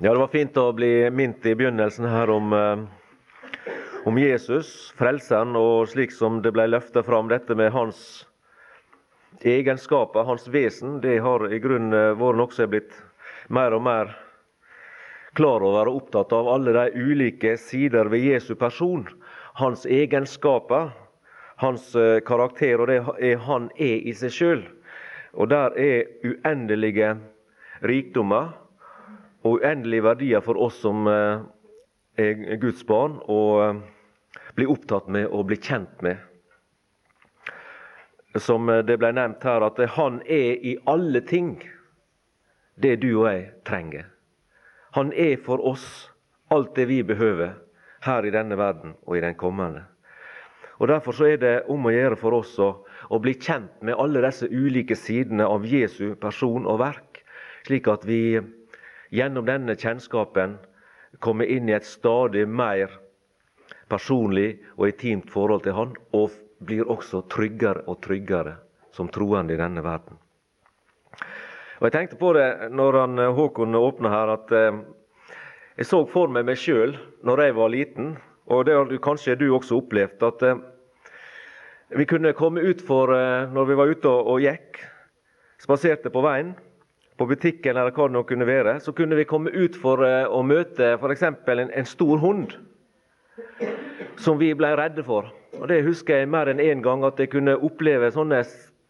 Ja, det var fint å bli minnet i begynnelsen her om, eh, om Jesus, frelseren, og slik som det ble løfta fram, dette med hans egenskaper, hans vesen, det har i grunnen våren noe som er blitt mer og mer klar over og opptatt av. Alle de ulike sider ved Jesu person, hans egenskaper, hans eh, karakter og det er han er i seg sjøl. Og der er uendelige rikdommer og uendelige verdier for oss som eh, er Guds barn, og bli opptatt med og bli kjent med som eh, det ble nevnt her, at han er i alle ting det du og jeg trenger. Han er for oss alt det vi behøver her i denne verden og i den kommende. Og Derfor så er det om å gjøre for oss å, å bli kjent med alle disse ulike sidene av Jesu person og verk, slik at vi gjennom denne kjennskapen kommer inn i et stadig mer personlig og intimt forhold til Han, og blir også tryggere og tryggere som troende i denne verden. Og Jeg tenkte på det når han, eh, Håkon åpna her, at eh, jeg så for meg meg sjøl når jeg var liten, og det har kanskje du også opplevd, at eh, vi kunne komme ut for når vi var ute og gikk, spaserte på veien, på butikken eller hva det nå kunne være, så kunne vi komme ut for eh, å møte f.eks. En, en stor hund som vi ble redde for. Og Det husker jeg mer enn én en gang, at jeg kunne oppleve sånne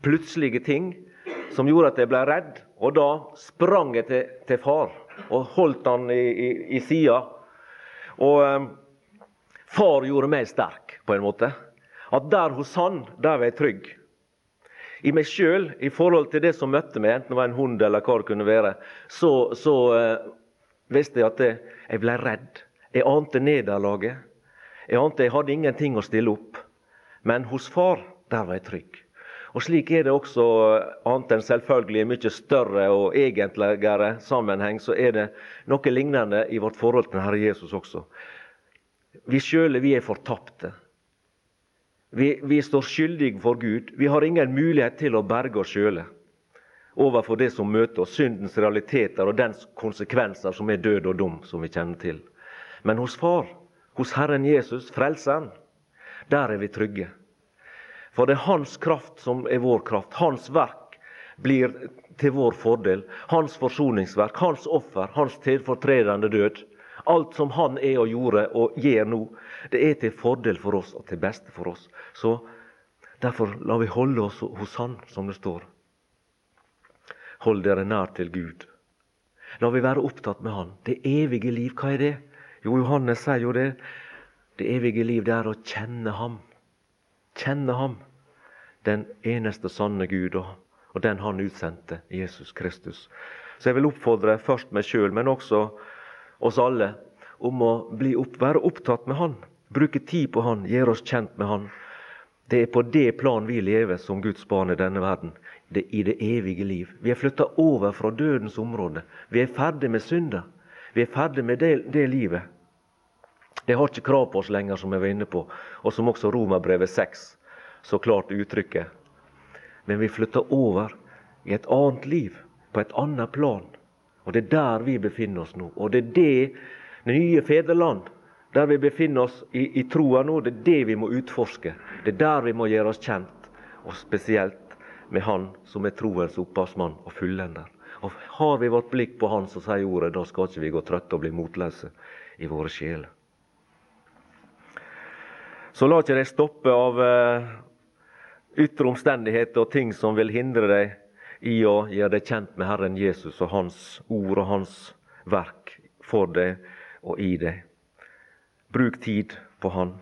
plutselige ting som gjorde at jeg ble redd. Og da sprang jeg til, til far og holdt han i, i, i sida. Og um, far gjorde meg sterk, på en måte. At der hos han, der var jeg trygg. I meg sjøl, i forhold til det som møtte meg, enten det var en hund eller hva det kunne være, så, så uh, visste jeg at jeg, jeg ble redd. Jeg ante nederlaget. Jeg ante jeg hadde ingenting å stille opp. Men hos far, der var jeg trygg. Og Slik er det også, annet enn selvfølgelig i mye større og egentligere sammenheng, så er det noe lignende i vårt forhold til Herre Jesus også. Vi sjøle vi er fortapte. Vi, vi, står skyldige for Gud. Vi har ingen mulighet til å berge oss sjøle overfor det som møter oss, syndens realiteter og dens konsekvenser, som er død og dum, som vi kjenner til. Men hos Far hos Herren Jesus, Frelseren, der er vi trygge. For det er Hans kraft som er vår kraft. Hans verk blir til vår fordel. Hans forsoningsverk, hans offer, hans tilfortredende død. Alt som Han er og gjorde og gjør nå, det er til fordel for oss og til beste for oss. Så Derfor lar vi holde oss hos Han, som det står. Hold dere nær til Gud. La vi være opptatt med Han. Det evige liv, hva er det? Jo, Johannes sier jo det. Det evige liv det er å kjenne Ham. Kjenne Ham, den eneste sanne Gud, og den Han utsendte, Jesus Kristus. Så jeg vil oppfordre først meg sjøl, men også oss alle, om å opp, være opptatt med Han. Bruke tid på Han, gjøre oss kjent med Han. Det er på det plan vi lever som Guds barn i denne verden. Det, I det evige liv. Vi er flytta over fra dødens område. Vi er ferdig med synda. Vi er ferdig med det, det livet. Det har ikke krav på oss lenger, som jeg var inne på, og som også Romerbrevet 6 så klart uttrykker. Men vi flytter over i et annet liv, på et annet plan. Og det er der vi befinner oss nå. Og det er det, nye fedreland, der vi befinner oss i, i troa nå, det er det vi må utforske. Det er der vi må gjøre oss kjent, og spesielt med Han som er troens opphavsmann og fullender. Og Har vi vårt blikk på Han som sier ordet, da skal ikke vi gå trøtte og bli motløse i våre sjeler. Så la ikke deg stoppe av uh, ytre omstendigheter og ting som vil hindre deg i å gjøre deg kjent med Herren Jesus og Hans ord og Hans verk for deg og i deg. Bruk tid på Han.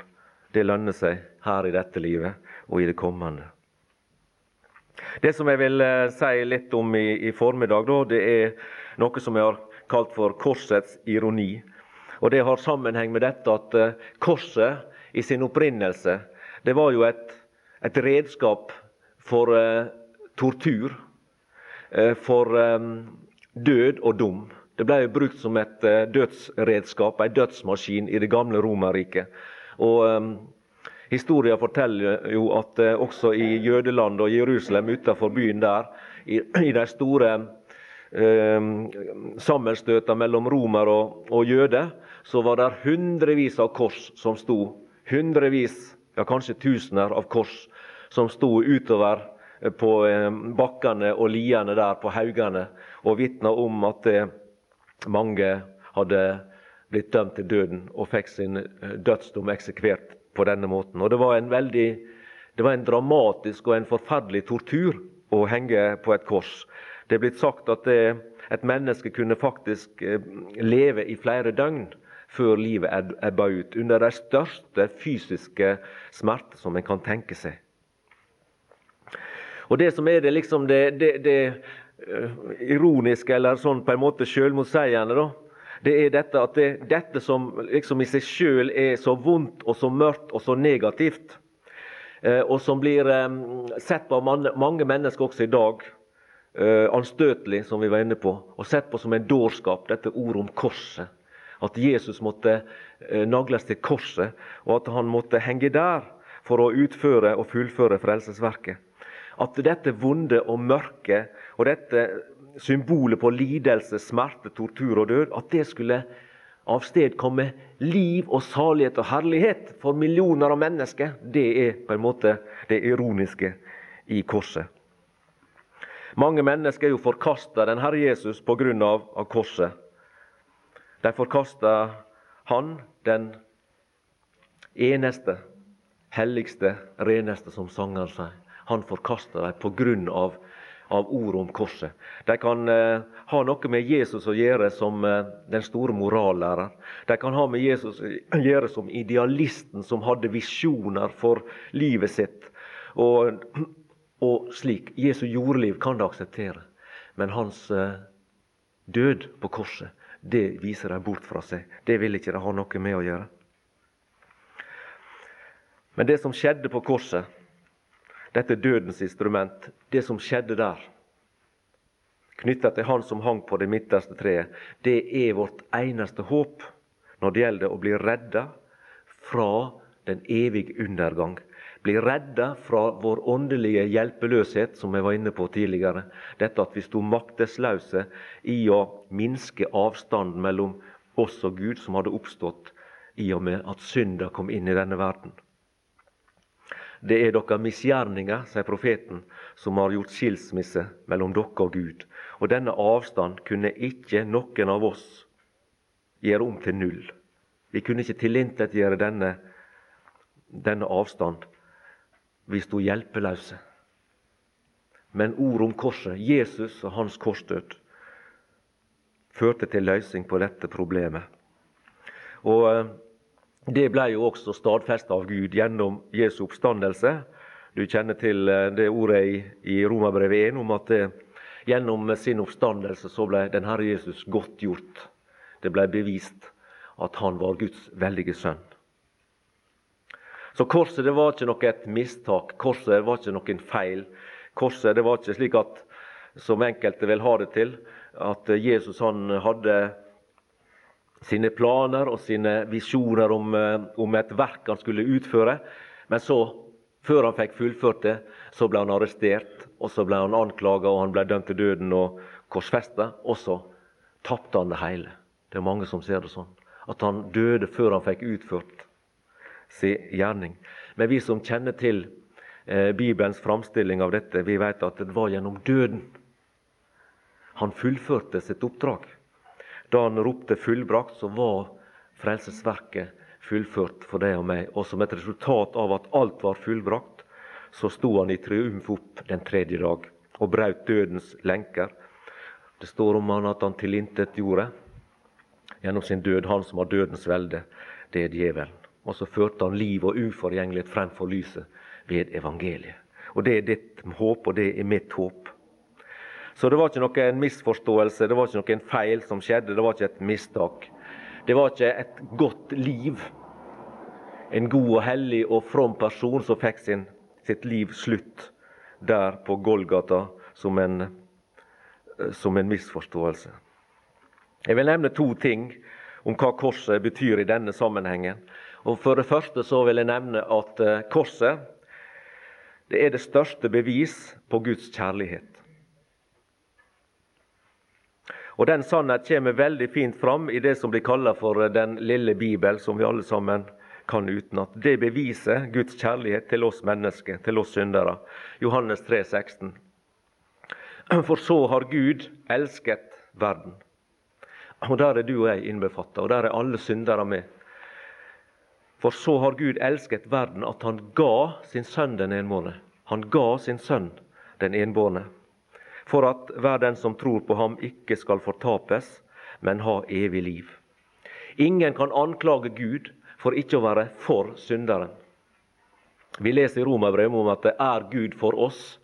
Det lønner seg her i dette livet og i det kommende. Det som jeg vil eh, si litt om i, i formiddag, da, det er noe som jeg har kalt for korsets ironi. Og Det har sammenheng med dette at eh, korset i sin opprinnelse det var jo et, et redskap for eh, tortur, for um, død og dom. Det ble jo brukt som et dødsredskap, en dødsmaskin, i det gamle Romerriket. Og um, Historia forteller jo at uh, også i Jødeland og Jerusalem utenfor byen der, i, i de store um, sammenstøtene mellom romer og, og jøder, så var det hundrevis av kors som sto. Hundrevis, ja kanskje tusener av kors som sto utover på eh, bakkene og liene der på haugene, og vitna om at eh, mange hadde blitt dømt til døden og fikk sin eh, dødsdom eksekvert på denne måten. Og Det var en veldig, det var en dramatisk og en forferdelig tortur å henge på et kors. Det er blitt sagt at det, et menneske kunne faktisk leve i flere døgn før livet ebba ut, under de største fysiske smerter som en kan tenke seg. Og Det som er det, liksom det, det, det uh, ironiske, eller sånn på en måte selvmotsigende, da, det er dette at det, dette som liksom i seg sjøl er så vondt og så mørkt og så negativt, uh, og som blir um, sett på mange mennesker også i dag, anstøtelig, som vi var inne på, og sett på som en dårskap, dette ordet om korset. At Jesus måtte nagles til korset, og at han måtte henge der for å utføre og fullføre frelsesverket at dette vonde og mørke og dette symbolet på lidelse, smerte, tortur og død, at det skulle avstedkomme liv og salighet og herlighet for millioner av mennesker, det er på en måte det ironiske i korset. Mange mennesker er jo forkasta den Herre Jesus pga. Av, av korset. De forkasta Han, den eneste, helligste, reneste, som sangeren sier han forkaster dem pga. Av, av ordet om korset. De kan eh, ha noe med Jesus å gjøre som eh, den store morallærer. De kan ha med Jesus å gjøre som idealisten som hadde visjoner for livet sitt. Og, og slik. Jesu jordliv kan de akseptere. Men hans eh, død på korset, det viser de bort fra seg. Det vil ikke de ha noe med å gjøre. Men det som skjedde på korset, dette dødens instrument, det som skjedde der, knytta til han som hang på det midterste treet, det er vårt eneste håp når det gjelder å bli redda fra den evige undergang. Bli redda fra vår åndelige hjelpeløshet, som jeg var inne på tidligere. Dette at vi sto maktesløse i å minske avstanden mellom oss og Gud, som hadde oppstått i og med at synda kom inn i denne verden. Det er deres misgjerninger, sier profeten, som har gjort skilsmisse mellom dere og Gud. Og denne avstand kunne ikke noen av oss gjøre om til null. Vi kunne ikke tilintetgjøre denne, denne avstand. Vi sto hjelpeløse. Men ordet om korset, Jesus og hans korsdød, førte til løsning på dette problemet. Og eh, det ble jo også stadfesta av Gud gjennom Jesu oppstandelse. Du kjenner til eh, det ordet i, i Romerbrevet 1 om at eh, gjennom sin oppstandelse så ble den Herre Jesus godtgjort. Det ble bevist at han var Guds veldige sønn. Så korset det var ikke noe et mistak. Korset var ikke noen feil. Korset det var ikke slik at, som enkelte vil ha det til, at Jesus han hadde sine planer og sine visjoner om, eh, om, et verk han skulle utføre. Men så, før han fikk fullført det, så ble han arrestert, og så ble han anklaga og han ble dømt til døden og korsfesta. Og så tapte han det hele. Det er mange som ser det sånn. At han døde før han fikk utført sin gjerning. Men vi som kjenner til eh, Bibelens framstilling av dette, vi vet at det var gjennom døden han fullførte sitt oppdrag. Da han ropte 'fullbrakt', så var frelsesverket fullført for deg og meg. Og som et resultat av at alt var fullbrakt, så sto han i triumf opp den tredje dag og brøt dødens lenker. Det står om han at han tilintetgjorde gjennom sin død han som har dødens velde. Det er djevelen. Og så førte han liv og uforgjengelighet frem for lyset ved evangeliet. Og Det er ditt håp, og det er mitt håp. Så det var ikke noen misforståelse, det var ikke noen feil som skjedde, det var ikke et mistak. Det var ikke et godt liv. En god og hellig og from person som fikk sin, sitt liv slutt der på Golgata som en, som en misforståelse. Jeg vil nevne to ting om hva korset betyr i denne sammenhengen. Og For det første så vil jeg nevne at eh, korset det er det største bevis på Guds kjærlighet. Og Den sannhet kommer veldig fint fram i det som blir kalt for den lille bibel, som vi alle sammen kan utenat. Det beviser Guds kjærlighet til oss mennesker, til oss syndere. Johannes 3, 16. For så har Gud elsket verden. Og Der er du og jeg innbefatta, og der er alle syndere med. For så har Gud elsket verden at han ga sin sønn den enbårne. Han ga sin sønn den enbårne. For at hver den som tror på ham, ikke skal fortapes, men ha evig liv. Ingen kan anklage Gud for ikke å være for synderen. Vi leser i Romerbrevet om at det er Gud for oss.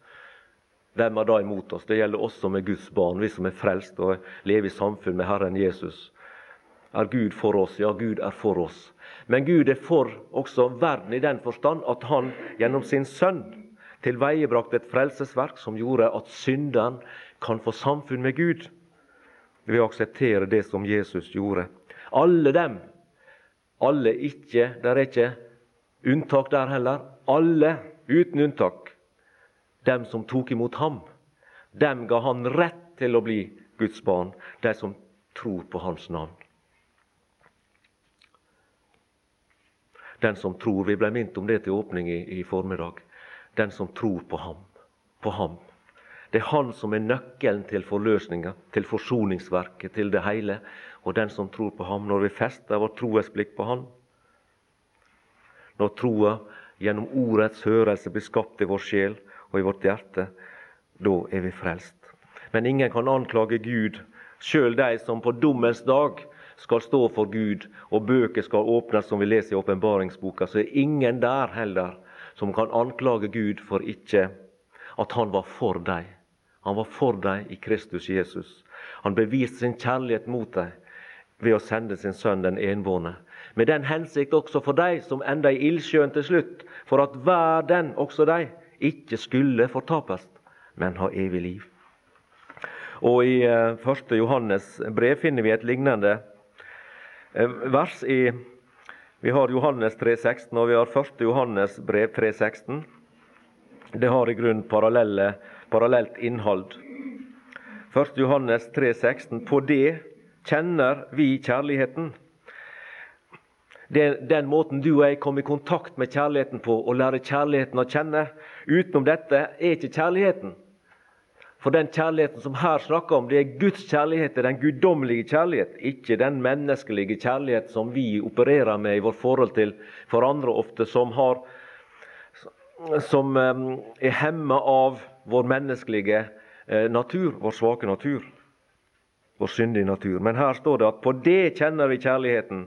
Hvem er da imot oss? Det gjelder oss som er Guds barn, vi som er frelst og lever i samfunn med Herren Jesus. Er Gud for oss? Ja, Gud er for oss. Men Gud er for også verden i den forstand at han gjennom sin sønn tilveiebrakte et frelsesverk som gjorde at synderen kan få samfunn med Gud ved å akseptere det som Jesus gjorde. Alle dem alle ikke. Der er ikke unntak der heller. Alle, uten unntak, dem som tok imot ham, dem ga han rett til å bli Guds barn, de som tror på hans navn. Den som tror, Vi ble minnet om det til åpning i, i formiddag. Den som tror på ham. På ham. Det er han som er nøkkelen til forløsninga, til forsoningsverket, til det hele og den som tror på ham, når vi fester vår troesblikk på ham. Når troa gjennom ordets hørelse blir skapt i vår sjel og i vårt hjerte, da er vi frelst. Men ingen kan anklage Gud, sjøl de som på dommens dag skal stå for Gud, og bøker skal åpnes, som vi leser i åpenbaringsboka, så er ingen der heller som kan anklage Gud for ikke at han var for dem. Han var for dem i Kristus Jesus. Han beviste sin kjærlighet mot dem ved å sende sin sønn den enbårne. Med den hensikt også for dem som enda i ildsjøen til slutt, for at hver den, også de, ikke skulle fortapes, men ha evig liv. Og I 1. Eh, Johannes brev finner vi et lignende eh, vers. i Vi har Johannes 3,16 og vi har 1. Johannes brev 3,16. Det har i grunnen parallelt innhold. 1. Johannes 3,16. På det kjenner vi kjærligheten. Det er den måten du og jeg kommer i kontakt med kjærligheten på, og lærer kjærligheten å kjenne. Utenom dette er ikke kjærligheten. For den kjærligheten som her snakker om, det er Guds kjærlighet, det er den guddommelige kjærlighet, ikke den menneskelige kjærlighet som vi opererer med i vårt forhold til for andre ofte, som, har, som eh, er hemma av vår menneskelige eh, natur, vår svake natur vår syndige natur. Men her står det at på det kjenner vi kjærligheten.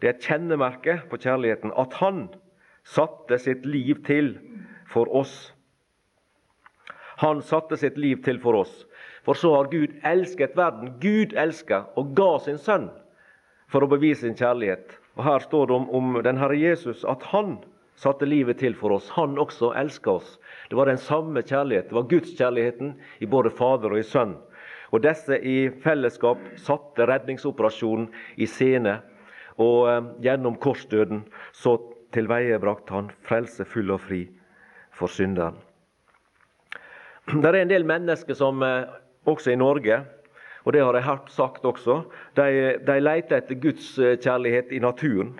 Det er et kjennemerke på kjærligheten at Han satte sitt liv til for oss. Han satte sitt liv til for oss. For så har Gud elsket verden. Gud elska og ga sin sønn for å bevise sin kjærlighet. Og Her står det om, om den Herre Jesus at han satte livet til for oss. Han også elska oss. Det var den samme kjærlighet. Det var Gudskjærligheten i både Fader og i Sønn og Disse i fellesskap satte redningsoperasjonen i scene. Og eh, gjennom korsdøden så tilveiebrakte han frelse full og fri for synderen. Det er en del mennesker som eh, også i Norge, og det har jeg hørt sagt også, de, de leter etter Guds eh, kjærlighet i naturen.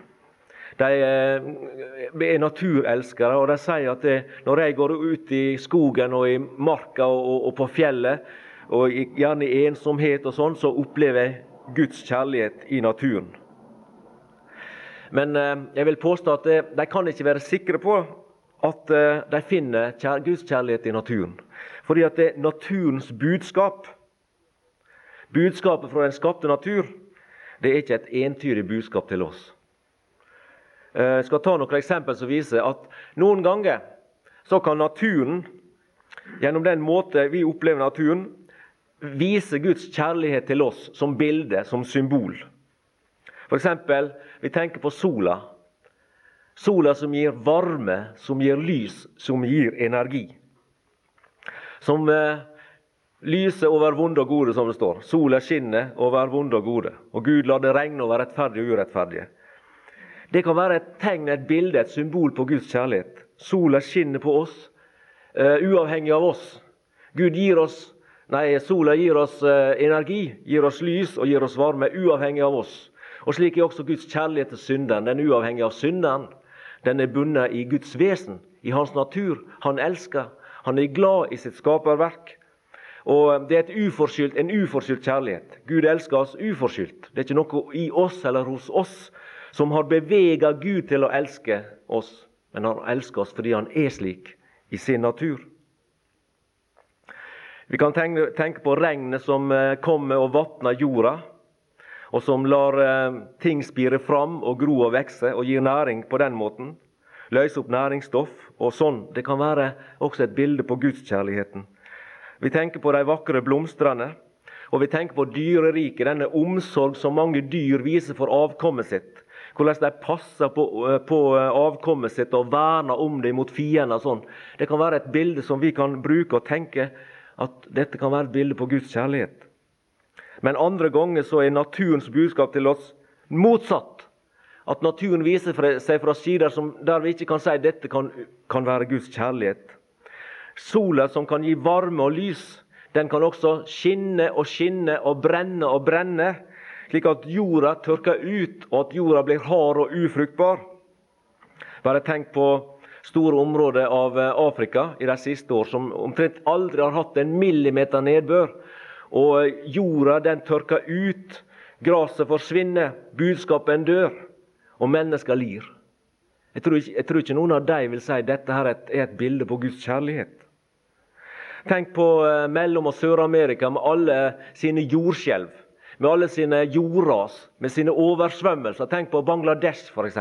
De er naturelskere, og de sier at det, når jeg går ut i skogen og i marka og, og på fjellet, og gjerne i ensomhet og sånn, så opplever jeg Guds kjærlighet i naturen. Men eh, jeg vil påstå at eh, de kan ikke være sikre på at eh, de finner Guds kjærlighet i naturen. Fordi at det er naturens budskap, budskapet fra den skapte natur, det er ikke et entydig budskap til oss. Jeg skal ta noen eksempel som viser at noen ganger så kan naturen, gjennom den måte vi opplever naturen, vise Guds kjærlighet til oss som bilde, som symbol. F.eks. vi tenker på sola. Sola som gir varme, som gir lys, som gir energi. Som eh, lyser over vonde og gode, som det står. Sola skinner over vonde og gode. Og Gud lar det regne over rettferdige og urettferdige. Det kan være et tegn, et bilde, et symbol på Guds kjærlighet. Sola skinner på oss, uh, uavhengig av oss. Gud gir oss Nei, sola gir oss uh, energi, gir oss lys og gir oss varme, uavhengig av oss. Og Slik er også Guds kjærlighet til synderen. Den er uavhengig av synderen. Den er bundet i Guds vesen, i hans natur. Han elsker. Han er glad i sitt skaperverk. Og Det er uforskyldt, en uforskyldt kjærlighet. Gud elsker oss uforskyldt. Det er ikke noe i oss eller hos oss som har bevega Gud til å elske oss, men han elsker oss fordi han er slik i sin natur. Vi kan tenke, på regnet som eh, kommer og vatner jorda, og som lar eh, ting spire fram og gro og vokse og gir næring på den måten. Løse opp næringsstoff og sånn. Det kan være også et bilde på gudskjærligheten. Vi tenker på de vakre blomstene. Og vi tenker på dyreriket, denne omsorg som mange dyr viser for avkommet sitt. Hvordan de passer på, eh, på eh, avkommet sitt og verner om det mot fiender. Sånn. Det kan være et bilde som vi kan bruke og tenke at dette kan være et bilde på Guds kjærlighet. Men andre ganger så er naturens budskap til oss motsatt. At naturen viser seg fra sider der vi ikke kan si dette kan, kan være Guds kjærlighet. Sola som kan gi varme og lys, den kan også skinne og skinne og brenne og brenne, slik at jorda tørker ut, og at jorda blir hard og ufruktbar. Bare tenk på store områder av eh, Afrika i de siste år som omtrent aldri har hatt en millimeter nedbør. Og jorda den tørker ut, gresset forsvinner, budskapen dør, og mennesker lir. Jeg tror, ikke, jeg tror ikke noen av dem vil si at dette her er et bilde på Guds kjærlighet. Tenk på eh, Mellom- og Sør-Amerika med alle sine jordskjelv, med alle sine jordras, med sine oversvømmelser. Tenk på Bangladesh, f.eks.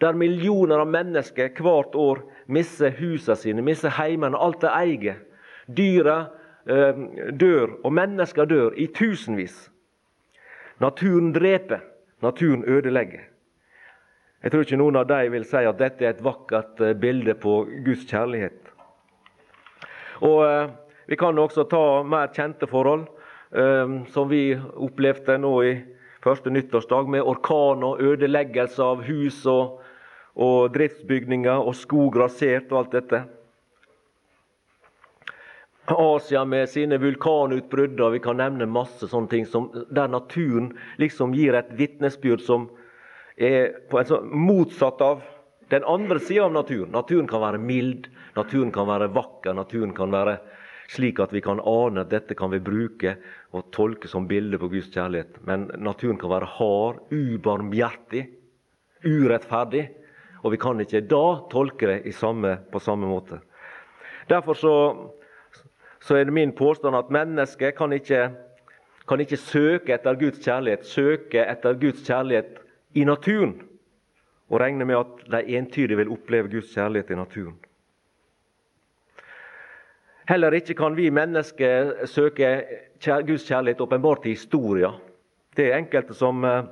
Der millioner av mennesker hvert år mister husene sine, mister heimene, alt de eier. Dyra eh, dør, og mennesker dør i tusenvis. Naturen dreper, naturen ødelegger. Jeg tror ikke noen av dem vil si at dette er et vakkert eh, bilde på Guds kjærlighet. Og eh, Vi kan også ta mer kjente forhold, eh, som vi opplevde nå i første nyttårsdag, med orkan og ødeleggelse av hus og, og driftsbygninger og skog rasert og alt dette. Asia med sine vulkanutbrudd, og vi kan nevne masse sånne ting som, der naturen liksom gir et vitnesbyrd som er på en sånn motsatt av den andre sida av naturen. Naturen kan være mild, naturen kan være vakker, naturen kan være slik at vi kan ane at dette kan vi bruke og tolke som bilde på Guds kjærlighet. Men naturen kan være hard, ubarmhjertig, urettferdig. Og vi kan ikke da tolke det samme, på samme måte. Derfor så, så, er det min påstand at mennesket kan ikke, kan ikke søke etter Guds kjærlighet, søke etter Guds kjærlighet i naturen og regne med at de entydig vil oppleve Guds kjærlighet i naturen. Heller ikke kan vi mennesker søke Guds kjærlighet åpenbart i historia. Det er enkelte som, eh,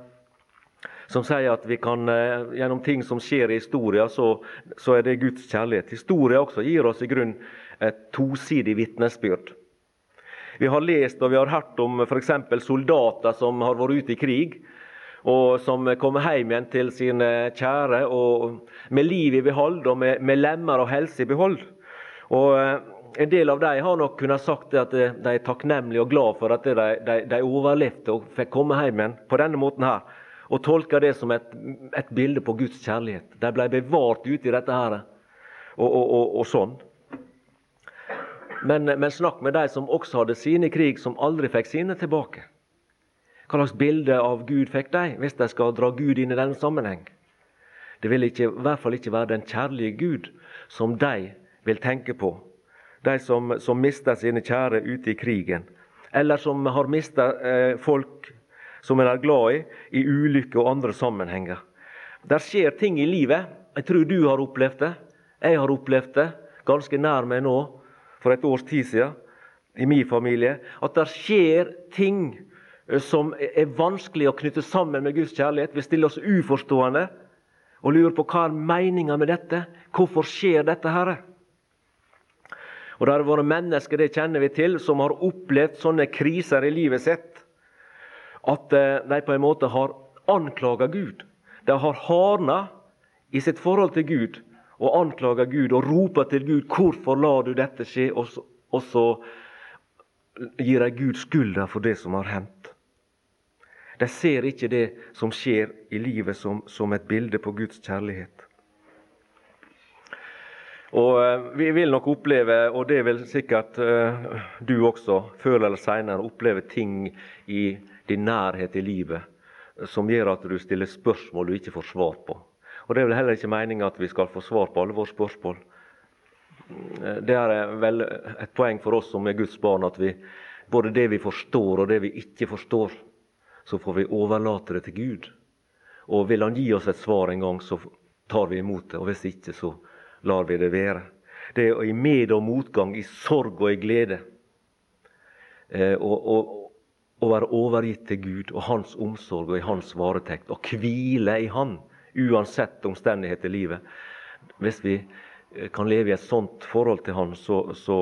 som sier at vi kan, eh, gjennom ting som skjer i historia, så, så er det Guds kjærlighet. Historia også gir oss i grunn et tosidig vitnesbyrd. Vi har lest og vi har hørt om f.eks. soldater som har vært ute i krig og som kommer hjem igjen til sine kjære og med liv i behold og med, med lemmer og helse i behold. Og eh, En del av dem har nok kunnet sagt at de er takknemlige og glad for at de, de, de overlevde og fikk komme hjem igjen på denne måten. her, Og tolker det som et, et bilde på Guds kjærlighet. De ble bevart ute i dette her. Og, og, og, og sånn. Men, men snakk med de som også hadde sine krig, som aldri fikk sine tilbake. Hva slags bilde av Gud fikk de, hvis de skal dra Gud inn i denne sammenheng? Det vil ikke, i hvert fall ikke være den kjærlige Gud som de vil tenke på. De som, som mister sine kjære ute i krigen, eller som har mista eh, folk som en er glad i, i ulykke og andre sammenhenger. Der skjer ting i livet. Jeg tror du har opplevd det. Jeg har opplevd det ganske nær meg nå, for et års tid siden, i min familie. At det skjer ting Eh, som er vanskelig å knytte sammen med Guds kjærlighet. Vi stiller oss uforstående og lurer på hva er meninga med dette. Hvorfor skjer dette her? Og Det har vært mennesker det kjenner vi til, som har opplevd sånne kriser i livet sitt. At eh, de på en måte har anklaga Gud. De har hardna i sitt forhold til Gud og anklager Gud og roper til Gud 'Hvorfor lar du dette skje?' Og så, og så gir de Gud skylda for det som har hendt. De ser ikke det som skjer i livet, som, som et bilde på Guds kjærlighet. Og eh, Vi vil nok oppleve, og det vil sikkert uh, du også, før eller senere, oppleve ting i din nærhet i livet som gjør at du stiller spørsmål du ikke får svar på. Og Det er vel heller ikke meninga at vi skal få svar på alle våre spørsmål. Det er vel et poeng for oss som er Guds barn, at vi, både det vi forstår og det vi ikke forstår, så får vi overlate det til Gud. Og vil Han gi oss et svar en gang, så tar vi imot det. Og hvis ikke, så lar vi det være. Det er i med- og motgang, i sorg og i glede. Eh, å være overgitt til Gud og Hans omsorg og i Hans varetekt. Og hvile i Han, uansett omstendighet i livet. Hvis vi eh, kan leve i et sånt forhold til Han, så, så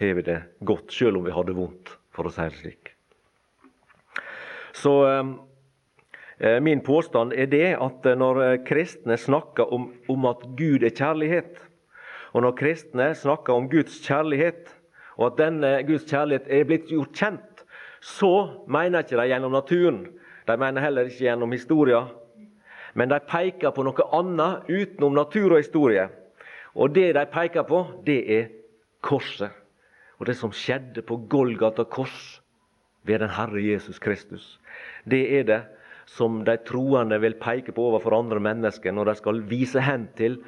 har vi det godt, selv om vi har det vondt, for å si det slik. Så eh, eh Min påstand er det at når kristne snakker om, om at Gud er kjærlighet, og når kristne snakker om Guds kjærlighet, og at denne Guds kjærlighet er blitt gjort kjent, så mener ikke de gjennom naturen. De mener heller ikke gjennom historia. Men de peker på noe annet utenom natur og historie. Og det de peker på, det er korset. Og det som skjedde på Golgata kors ved den Herre Jesus Kristus. Det er det som de troende vil peke på overfor andre mennesker når de skal vise hen til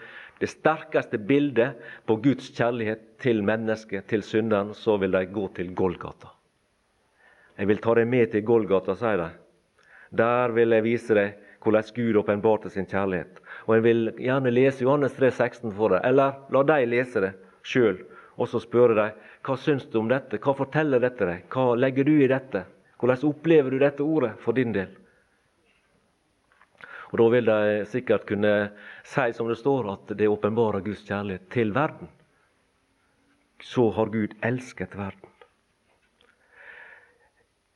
det sterkeste bildet på Guds kjærlighet til mennesket, til synderen, så vil de gå til Golgata. Jeg vil ta deg med til Golgata, sier de. Der vil jeg vise deg hvordan Gud åpenbarte sin kjærlighet. Og Jeg vil gjerne lese Johannes 3, 16 for deg, eller la dem lese det sjøl. Og så spørre dem hva syns du om dette, hva forteller dette deg, hva legger du i dette? Hvordan opplever du dette ordet for din del? Og Da vil de sikkert kunne si som det står, at det åpenbarer Guds kjærlighet til verden. Så har Gud elsket verden.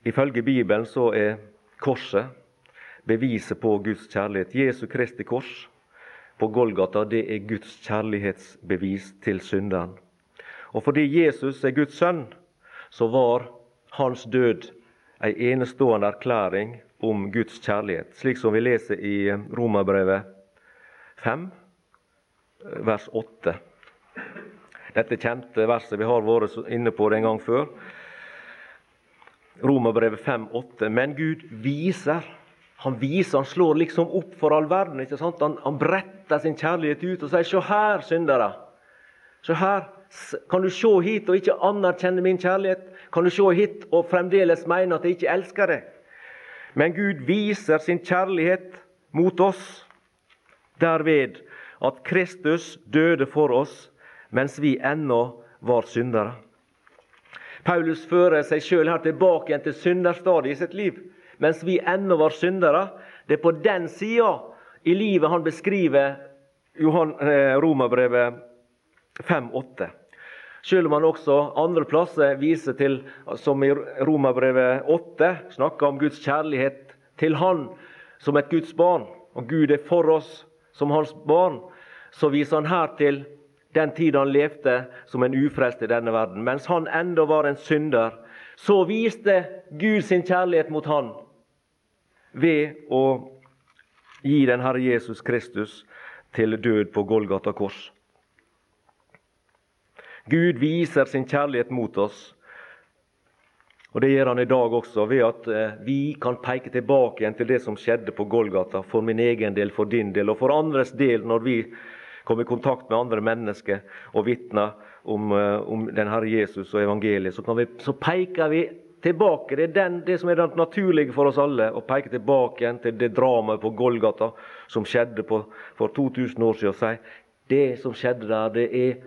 Ifølge Bibelen så er korset beviset på Guds kjærlighet. Jesu Kristi kors på Golgata det er Guds kjærlighetsbevis til synderen. Og fordi Jesus er Guds sønn, så var hans død ei enestående erklæring om Guds kjærlighet, slik som vi leser i Romerbrevet 5, vers 8. Dette kjente verset vi har vært inne på en gang før. Romerbrevet 5, 8. Men Gud viser han viser, han slår liksom opp for all verden. ikke sant? Han, han bretter sin kjærlighet ut og sier 'Se her, syndere'. Se her, Kan du se hit og ikke anerkjenne min kjærlighet? Kan du se hit og fremdeles mene at jeg ikke elsker deg? Men Gud viser sin kjærlighet mot oss derved at Kristus døde for oss mens vi ennå var syndere. Paulus fører seg sjøl tilbake igjen til synderstadiet i sitt liv. Mens vi ennå var syndere. Det er på den sida i livet han beskriver Johan, eh, Romerbrevet 5,8. Selv om han også andre plasser viser til, som i Romerbrevet 8, snakker om Guds kjærlighet til Han som et Guds barn, og Gud er for oss som hans barn, så viser han her til den tid han levde som en ufrelst i denne verden. Mens han enda var en synder, så viste Gud sin kjærlighet mot han ved å gi den Herre Jesus Kristus til død på Golgata kors. Gud viser sin kjærlighet mot oss. Og Det gjør han i dag også, ved at eh, vi kan peke tilbake igjen til det som skjedde på Golgata, for min egen del, for din del, og for andres del, når vi kommer i kontakt med andre mennesker og vitner om, eh, om den Herre Jesus og evangeliet. Så, vi, så peker vi tilbake. Det er den, det som er det naturlige for oss alle, å peke tilbake igjen til det dramaet på Golgata som skjedde på, for 2000 år siden. Og si det som skjedde der, det er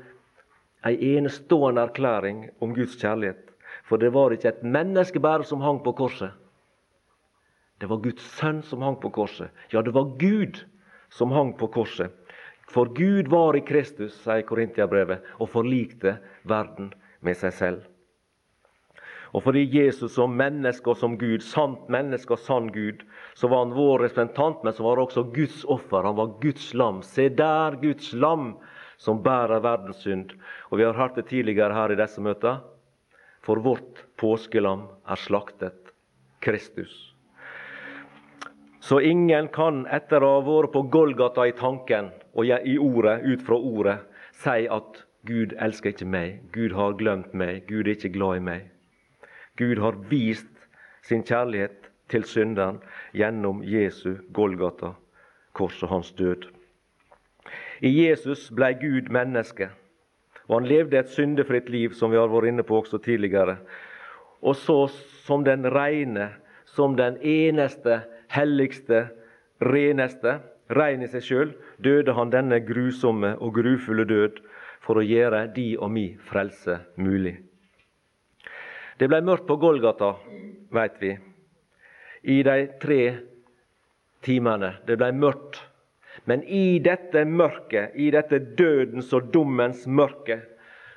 ei enestående erklæring om Guds kjærlighet. For det var ikke et menneske bare som hang på korset. Det var Guds sønn som hang på korset. Ja, det var Gud som hang på korset. For Gud var i Kristus, sier Korintiabrevet, og forlikte verden med seg selv. Og fordi Jesus som menneske og som Gud, sant menneske og sann Gud, så var han vår representant, men så var han også Guds offer. Han var Guds lam. Se der, Guds lam som bærer verdens synd. Og vi har hørt det tidligere her i disse møtene. For vårt påskelam er slaktet, Kristus. Så ingen kan etter å ha vært på Golgata i tanken og i ordet, ut fra ordet, si at Gud elsker ikke meg, Gud har glemt meg, Gud er ikke glad i meg. Gud har vist sin kjærlighet til synderen gjennom Jesu Golgata, kors og hans død. I Jesus ble Gud menneske, og han levde et syndefritt liv, som vi har vært inne på også tidligere. Og så, som den reine, som den eneste, helligste, reneste, rein i seg sjøl, døde han denne grusomme og grufulle død for å gjøre de og mi frelse mulig. Det ble mørkt på Golgata, veit vi, i de tre timene. Det ble mørkt. Men i dette mørket, i dette dødens og dommens mørke,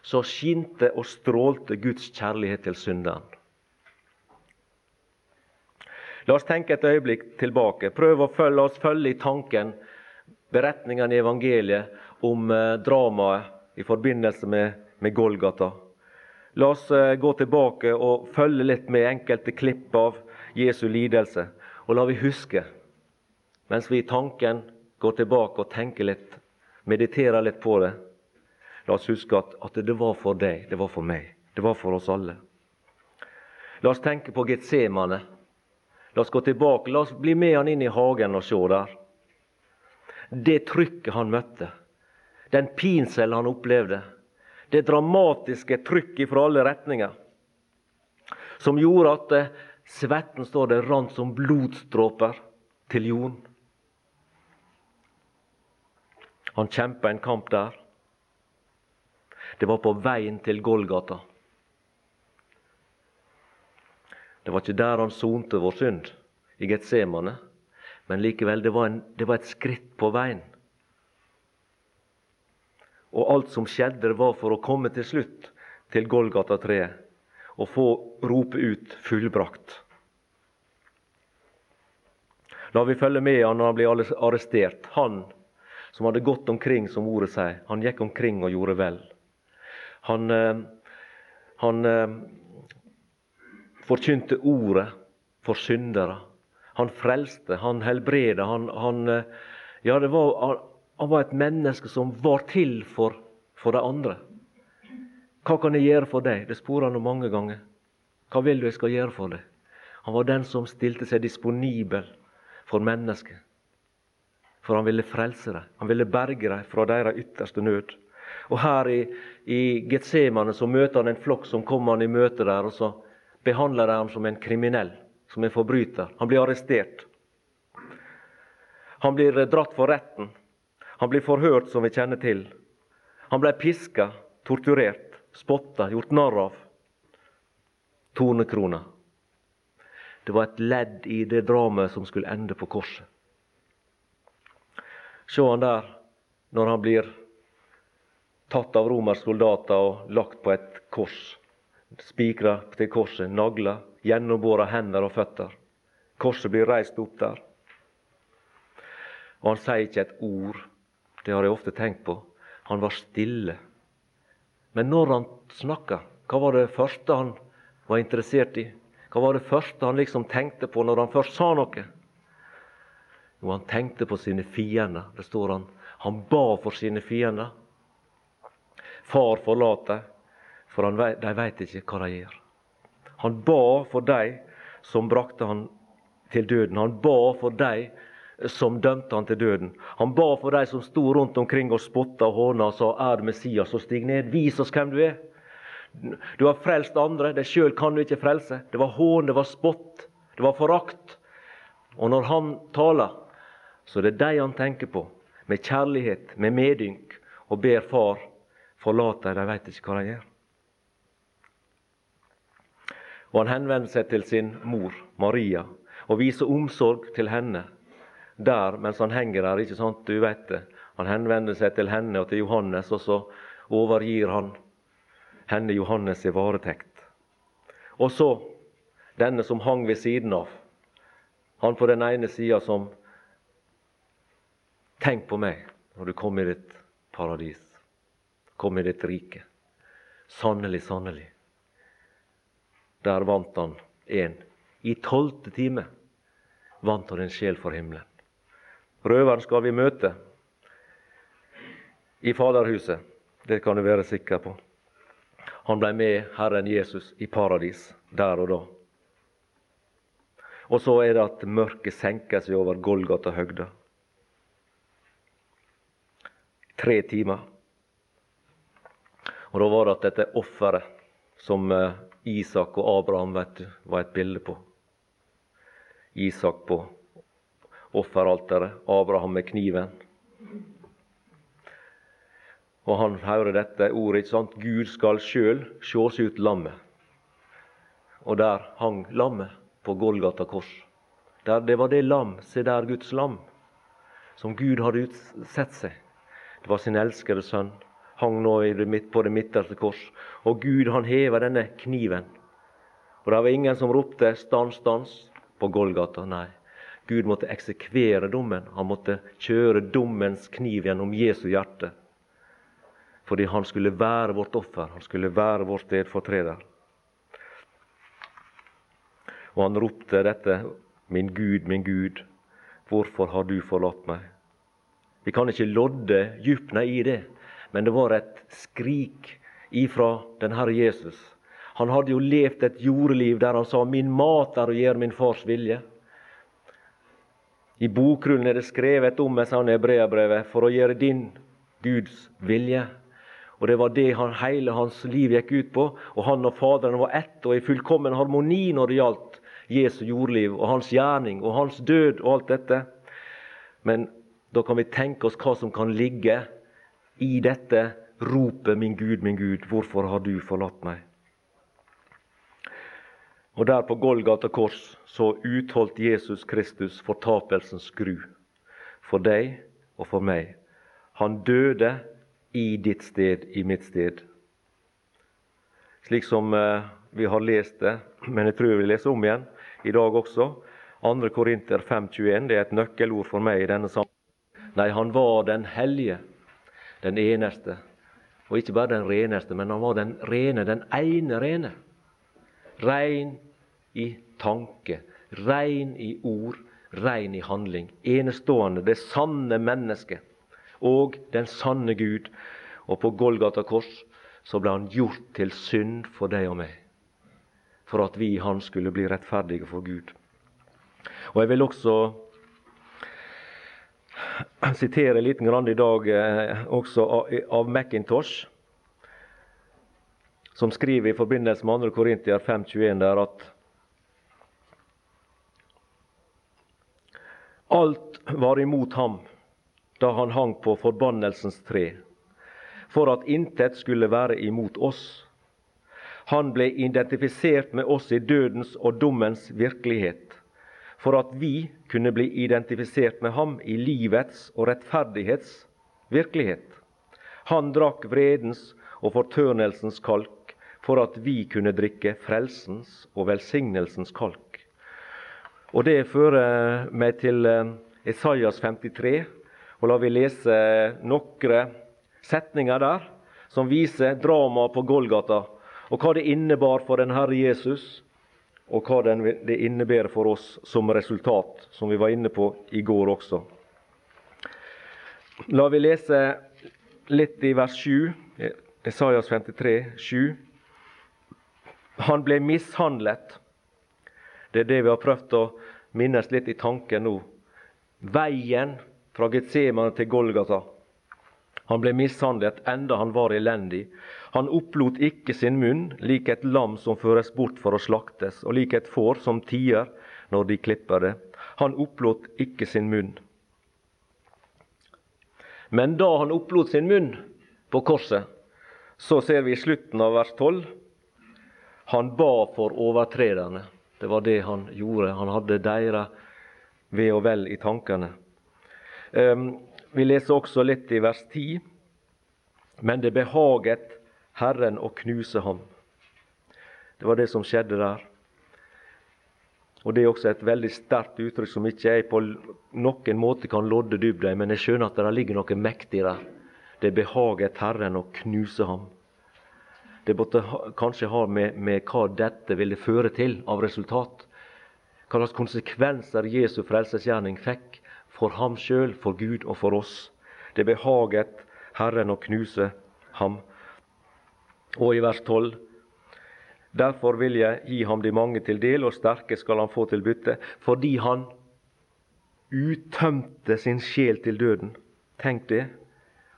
så skinte og strålte Guds kjærlighet til synderen. La oss tenke et øyeblikk tilbake. Prøv å følge oss følge i tanken beretningene i evangeliet om eh, dramaet i forbindelse med, med Golgata. La oss eh, gå tilbake og følge litt med enkelte klipp av Jesu lidelse. Og la vi huske, mens vi i tanken går tilbake og tenker litt, mediterer litt på det La oss huske at, at det var for deg, det var for meg, det var for oss alle. La oss tenke på Getsemane. La oss gå tilbake, la oss bli med han inn i hagen og se der. Det trykket han møtte, den pinsel han opplevde, det dramatiske trykket fra alle retninger, som gjorde at eh, svetten står det rant som blodstråper til jorden. Han kjempa en kamp der. Det var på veien til Golgata. Det var ikke der han sonte vår synd, i Getsemane, men likevel, det var, en, det var et skritt på veien. Og alt som skjedde, var for å komme til slutt til Golgata-treet og få rope ut 'fullbrakt'. La vi følge med han når han blir arrestert. Han som hadde gått omkring, som ordet sier. Han gikk omkring og gjorde vel. Han, eh, han eh, forkynte ordet for syndere. Han frelste, han helbreda. Han, han, Ja, det var, han, var et menneske som var til for, for de andre. Hva kan jeg gjøre for deg? Det sporer han mange ganger. Hva vil du jeg skal gjøre for deg? Han var den som stilte seg disponibel for mennesket. For han ville frelse dem. Han ville berge dem fra deres ytterste nød. Og her i, i Getsemane så møter han en flokk som kommer han i møte der, og så behandler de ham som en kriminell, som en forbryter. Han blir arrestert. Han blir dratt for retten. Han blir forhørt, som vi kjenner til. Han ble piska, torturert, spotta, gjort narr av. Tornekrona. Det var et ledd i det dramaet som skulle ende på korset. Se han der når han blir tatt av romerske soldater og lagt på et kors. Spikra til korset, nagla, gjennombåra hender og føtter. Korset blir reist opp der. Og han sier ikke et ord. Det har jeg ofte tenkt på. Han var stille. Men når han snakka, hva var det første han var interessert i? Hva var det første han liksom tenkte på når han først sa noe? Jo, han tenkte på sine fiender. Det står han. Han ba for sine fiender. Far forlat dem, for vet, de veit ikke hva de gjør. Han ba for de som brakte han til døden. Han ba for de som dømte han til døden. Han ba for de som sto rundt omkring og spotta og håna og sa 'Er Messias, så stig ned. Vis oss hvem du er'. Du har frelst andre, deg sjøl kan du ikke frelse. Det var hån, det var spott, det var forakt. Og når han taler, så det er de han tenker på, med kjærlighet, med medynk, og ber Far forlate dem, de veit ikke hva de gjør. Og han henvender seg til sin mor, Maria, og viser omsorg til henne der mens han henger der. ikke sant, du vet det. Han henvender seg til henne og til Johannes, og så overgir han henne Johannes i varetekt. Og så denne som hang ved siden av. Han på den ene sida som Tenk på meg når du kommer i ditt paradis, kommer i ditt rike. Sannelig, sannelig. der vant han en. I tolvte time vant han en sjel for himmelen. Røveren skal vi møte i Faderhuset, det kan du være sikker på. Han ble med Herren Jesus i paradis der og da. Og så er det at mørket senker seg over Golgata høgda. Tre timer. Og da var det at dette offeret som eh, Isak og Abraham vet du, var et bilde på. Isak på offeralteret, Abraham med kniven. Og han hører dette ordet, ikke sant? Gud skal sjøl sjås ut lammet. Og der hang lammet på Golgata kors. Der, det var det lam, se der Guds lam, som Gud hadde utsett seg. Det var sin elskede sønn. Hang nå på det midterste kors. Og Gud han heva denne kniven. Og det var ingen som ropte 'stans, stans' på Golgata. Nei. Gud måtte eksekvere dommen. Han måtte kjøre dommens kniv gjennom Jesu hjerte. Fordi han skulle være vårt offer, han skulle være vår stedfortreder. Og han ropte dette, Min Gud, min Gud, hvorfor har du forlatt meg? Vi kan ikke lodde dypna i det, men det var et skrik ifra den Herre Jesus. Han hadde jo levd et jordeliv der han sa 'Min mat er å gjøre min fars vilje'. I bokrullen er det skrevet om meg, sa han i Hebreabrevet, for å gjøre din Guds vilje. Og Det var det han, hele hans liv gikk ut på. Og Han og Faderen var ett og i fullkommen harmoni når det gjaldt Jesu jordliv og hans gjerning og hans død og alt dette. Men da kan vi tenke oss hva som kan ligge i dette ropet 'Min Gud, min Gud, hvorfor har du forlatt meg?' Og der på Golgata kors så utholdt Jesus Kristus fortapelsens skru for deg og for meg. Han døde i ditt sted, i mitt sted. Slik som eh, vi har lest det, men jeg tror jeg vil lese om igjen i dag også. 2. Korinter 5,21. Det er et nøkkelord for meg i denne sammenheng. Nei, han var den hellige, den eneste. Og ikke bare den reneste, men han var den rene, den ene rene. Rein i tanke, rein i ord, rein i handling. Enestående, det sanne mennesket og den sanne Gud. Og på Golgata kors så ble han gjort til synd for deg og meg for at vi i han skulle bli rettferdige for Gud. Og Jeg vil også sitere litt grann i dag eh, også av Macintosh, som skriver i forbindelse med 2. Korintier 5,21 der at alt var imot ham da han hang på forbannelsens tre, for at intet skulle være imot oss han ble identifisert med oss i dødens og dommens virkelighet, for at vi kunne bli identifisert med ham i livets og rettferdighets virkelighet. Han drakk vredens og fortørnelsens kalk for at vi kunne drikke frelsens og velsignelsens kalk. Og Det fører meg til eh, Esaias 53, og la vi lese noen setninger der som viser dramaet på Golgata og hva det innebar for den Herre Jesus, og hva det innebærer for oss som resultat, som vi var inne på i går også. La vi lese litt i vers 7, Esaias 53, 7. Han ble mishandlet. Det er det vi har prøvd å minnes litt i tanken nå. Veien fra Getsemane til Golgata. Han ble mishandlet enda han var elendig. Han opplot ikke sin munn, lik et lam som føres bort for å slaktes, og lik et får som tier når de klipper det. Han opplot ikke sin munn. Men da han opplot sin munn på korset, så ser vi i slutten av vers 12 han ba for overtrederne. Det var det han gjorde. Han hadde deres ve og vel i tankene. Um, vi leser også litt i vers 10. Men det behaget Herren å knuse ham. Det var det som skjedde der. Og Det er også et veldig sterkt uttrykk som ikke jeg på noen måte kan lodde dybden i, men jeg skjønner at det ligger noe mektig der. Det behaget Herren å knuse ham. Det måtte kanskje ha med, med hva dette ville føre til av resultat. Hva slags konsekvenser Jesu frelsesgjerning fikk for ham sjøl, for Gud og for oss. Det behaget Herren å knuse ham. Og i vers 12.: Derfor vil jeg gi ham de mange til del, og sterke skal han få til bytte, fordi han uttømte sin sjel til døden. Tenk det.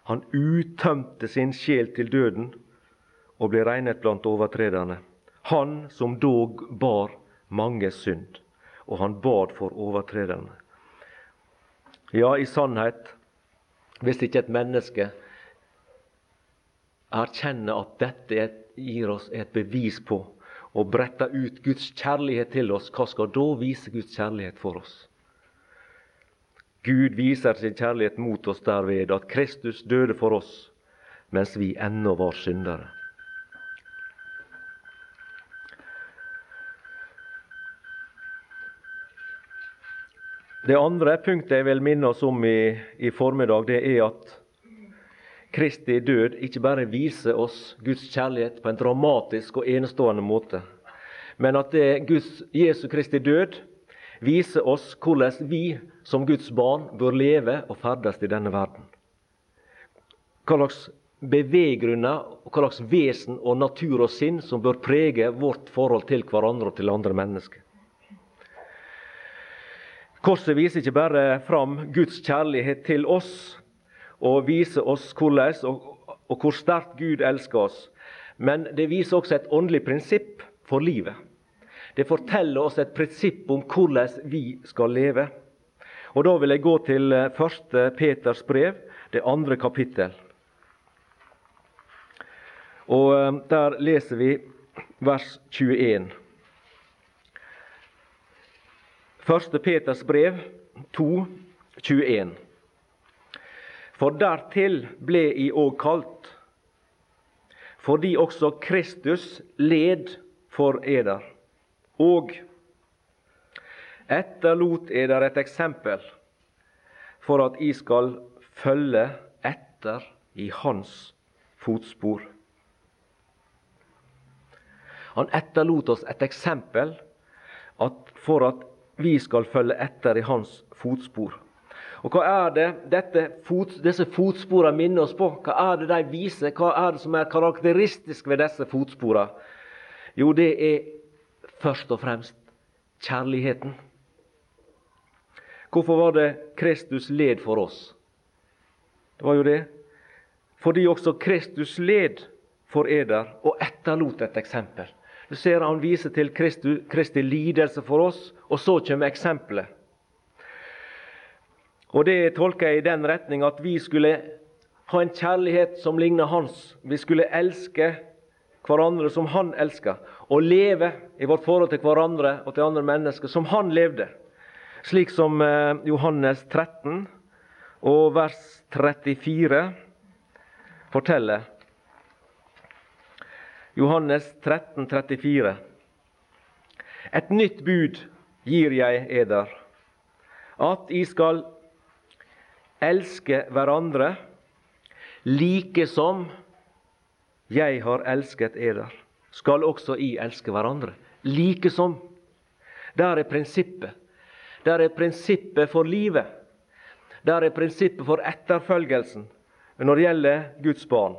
Han uttømte sin sjel til døden og ble regnet blant overtrederne. Han som dog bar mange synd, og han bad for overtrederne. Ja, i sannhet, hvis ikke et menneske erkjenner at dette gir oss et bevis på og bretter ut Guds kjærlighet til oss, hva skal da vise Guds kjærlighet for oss? Gud viser sin kjærlighet mot oss derved at Kristus døde for oss mens vi ennå var syndere. Det andre punktet jeg vil minne oss om i, i formiddag, det er at Kristi død ikke bare viser oss Guds kjærlighet på en dramatisk og enestående måte, men at det Guds, Jesu Kristi død viser oss hvordan vi som Guds barn bør leve og ferdes i denne verden. Hva slags beveggrunner hva slags vesen og natur og sinn som bør prege vårt forhold til hverandre og til andre mennesker. Korset viser ikke bare fram Guds kjærlighet til oss og viser oss hvordan og, og hvor sterkt Gud elsker oss, men det viser også et åndelig prinsipp for livet. Det forteller oss et prinsipp om hvordan vi skal leve. Og Da vil jeg gå til 1. Eh, Peters brev, det andre kapittel. Og eh, Der leser vi vers 21. 1. Peters brev 2, 21. For dertil ble I òg kalt, fordi også Kristus led for eder, og etterlot eder et eksempel for at I skal følge etter i hans fotspor. Han etterlot oss et eksempel for at vi skal følge etter i hans fotspor. Og Hva er det fot, disse fotsporene minner oss på? Hva er det de viser? Hva er det som er karakteristisk ved disse fotsporene? Jo, det er først og fremst kjærligheten. Hvorfor var det Kristus led for oss? Det var jo det. Fordi også Kristus led for eder og etterlot et eksempel. Ser Han viser til Kristi, Kristi lidelse for oss, og så kommer eksempelet. Og Det tolker jeg i den retning at vi skulle ha en kjærlighet som ligner hans. Vi skulle elske hverandre som han elsker, og leve i vårt forhold til hverandre og til andre mennesker som han levde. Slik som eh, Johannes 13 og vers 34 forteller. Johannes 13, 34. Et nytt bud gir jeg eder, at I skal elske hverandre like som jeg har elsket eder. Skal også I elske hverandre like som. Der er prinsippet. Der er prinsippet for livet. Der er prinsippet for etterfølgelsen når det gjelder Guds barn.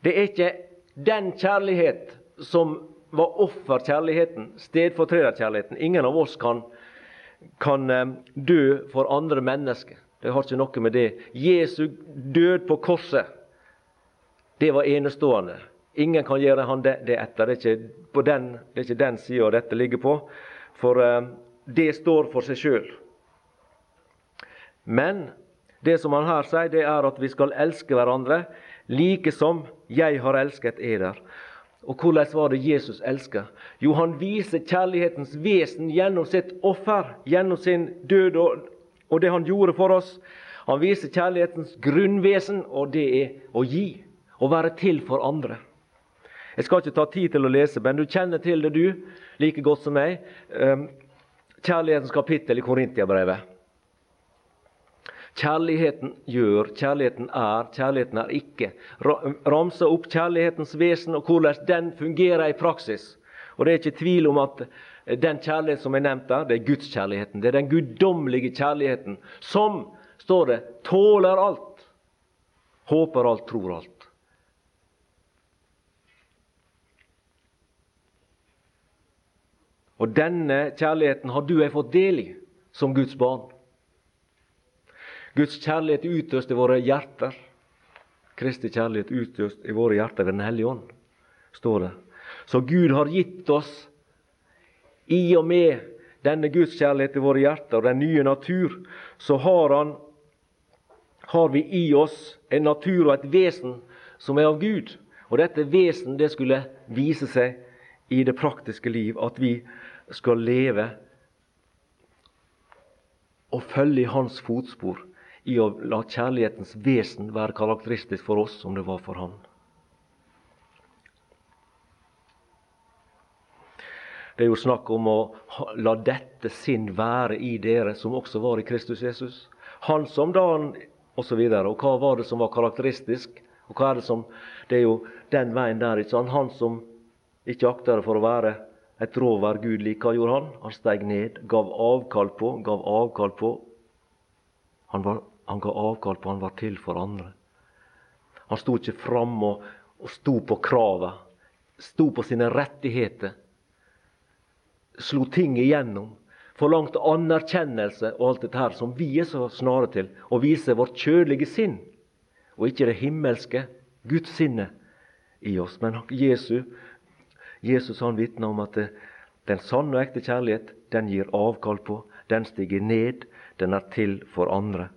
Det er ikke den kjærlighet som var offerkjærligheten, stedfortrederkjærligheten Ingen av oss kan, kan eh, dø for andre mennesker. Det har ikke noe med det Jesu død på korset, det var enestående. Ingen kan gjøre han det, det etter. Det er ikke den, det den sida dette ligger på. For eh, det står for seg sjøl. Men det som han her sier, det er at vi skal elske hverandre like som jeg har elsket eder. Og hvordan var det Jesus elsket? Jo, han viser kjærlighetens vesen gjennom sitt offer, gjennom sin død og, og det han gjorde for oss. Han viser kjærlighetens grunnvesen, og det er å gi. Å være til for andre. Jeg skal ikke ta tid til å lese, men du kjenner til det, du, like godt som meg. Ehm, kjærlighetens kapittel i Korintiabrevet. Kjærligheten gjør, kjærligheten er, kjærligheten er ikke. Ramse opp kjærlighetens vesen og hvordan den fungerer i praksis. Og Det er ikke tvil om at den kjærlighet som er nevnt der, det er gudskjærligheten. Det er den guddommelige kjærligheten som, står det, tåler alt, håper alt, tror alt. Og denne kjærligheten har du og jeg fått del i som Guds barn. Guds kjærlighet utøst i våre hjerter. Kristi kjærlighet utøst i våre hjerter ved Den hellige ånd, står det. Så Gud har gitt oss, i og med denne Guds kjærlighet i våre hjerter og den nye natur, så har, han, har vi i oss en natur og et vesen som er av Gud. Og dette vesen det skulle vise seg i det praktiske liv, at vi skal leve og følge i hans fotspor i å la kjærlighetens vesen være karakteristisk for oss som det var for han. Det er jo snakk om å la dette sinn være i dere, som også var i Kristus Jesus. Han som da han og så videre. Og hva var det som var karakteristisk? Og hva er det som Det er jo den veien der. ikke sant? Han som ikke akter for å være et råvær Gud lik, hva gjorde han? Han steg ned, gav avkall på, gav avkall på. Han, var, han ga avkall på, han var til for andre. Han sto ikke fram og, og sto på kravet. sto på sine rettigheter slo ting igjennom, forlangte anerkjennelse og alt dette her som vi er så snare til, å vise vårt kjødelige sinn, og ikke det himmelske Guds sinne i oss. Men Jesus, Jesus han vitner om at det, den sanne og ekte kjærlighet, den gir avkall på, den stiger ned, den er til for andre.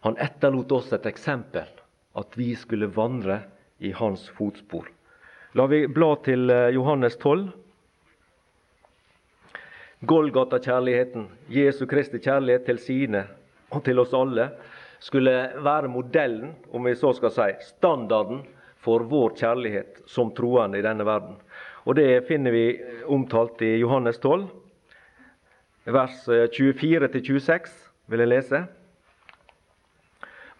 Han etterlot oss et eksempel, at vi skulle vandre i hans fotspor. La vi bla til eh, Johannes 12. Golgata-kjærligheten, Jesu Kristi kjærlighet til sine og til oss alle, skulle være modellen, om vi så skal si, standarden for vår kjærlighet som troende i denne verden. Og Det finner vi omtalt i Johannes 12, vers 24-26, vil jeg lese.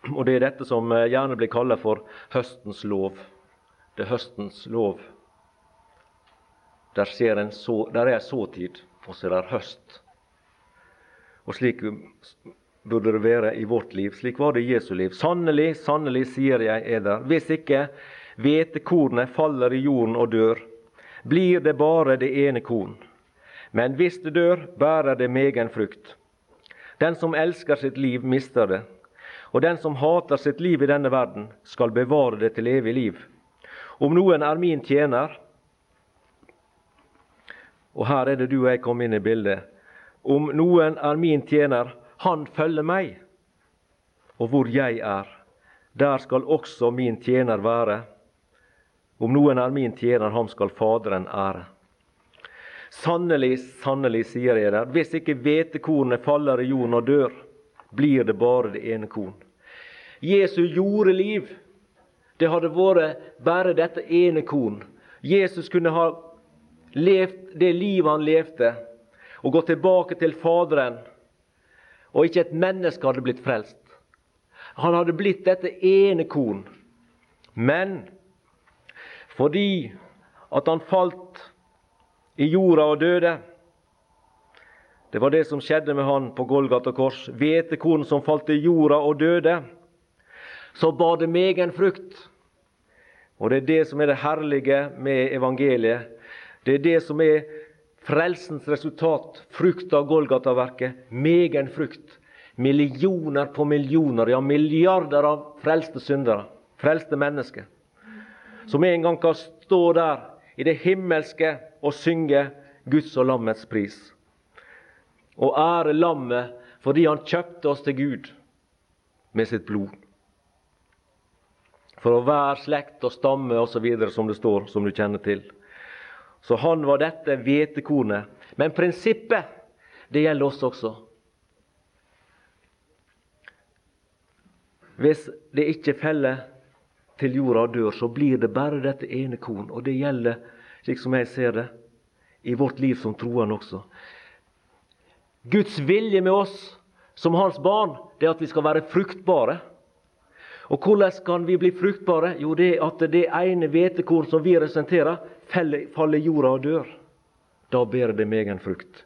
Og Det er dette som gjerne blir kalt for høstens lov. Det er høstens lov. Der, så, der er såtid og så er det høst. Og slik burde det være i vårt liv. Slik var det i Jesu liv. Sannelig, sannelig, sier jeg eder, hvis ikke hvetekornet faller i jorden og dør, blir det bare det ene korn. Men hvis det dør, bærer det megen frukt. Den som elsker sitt liv, mister det. Og den som hater sitt liv i denne verden, skal bevare det til evig liv. Om noen er min tjener, og her er det du og jeg kom inn i bildet. Om noen er min tjener, han følger meg. Og hvor jeg er, der skal også min tjener være. Om noen er min tjener, ham skal Faderen ære. Sannelig, sannelig, sier jeg der, hvis ikke hvetekornet faller i jorden og dør, blir det bare det ene korn. Jesu jordeliv, det hadde vært bare dette ene korn. Jesus kunne ha levd det livet han levde, og gått tilbake til Faderen, og ikke et menneske hadde blitt frelst. Han hadde blitt dette ene korn. Men fordi at han falt i jorda og døde Det var det som skjedde med han på Golgata kors. Hvetekorn som falt i jorda og døde. Så bar det megen frukt. Og det er det som er det herlige med evangeliet det er det som er frelsens resultat, frukt av Golgata-verket. Megen frukt. Millioner på millioner, ja milliarder av frelste syndere, frelste mennesker, som en gang kan stå der i det himmelske og synge Guds og lammets pris. Og ære lammet fordi han kjøpte oss til Gud med sitt blod. For å være slekt og stamme osv., som det står, som du kjenner til. Så han var dette hvetekornet. Men prinsippet, det gjelder oss også. Hvis det ikke feller til jorda og dør, så blir det bare dette ene korn. Og det gjelder, slik som jeg ser det, i vårt liv som troende også. Guds vilje med oss som hans barn, det er at vi skal være fruktbare. Og hvordan kan vi bli fruktbare? Jo, det er at det ene hvetekorn som vi representerer, faller i jorda og dør. Da bærer det meg en frukt.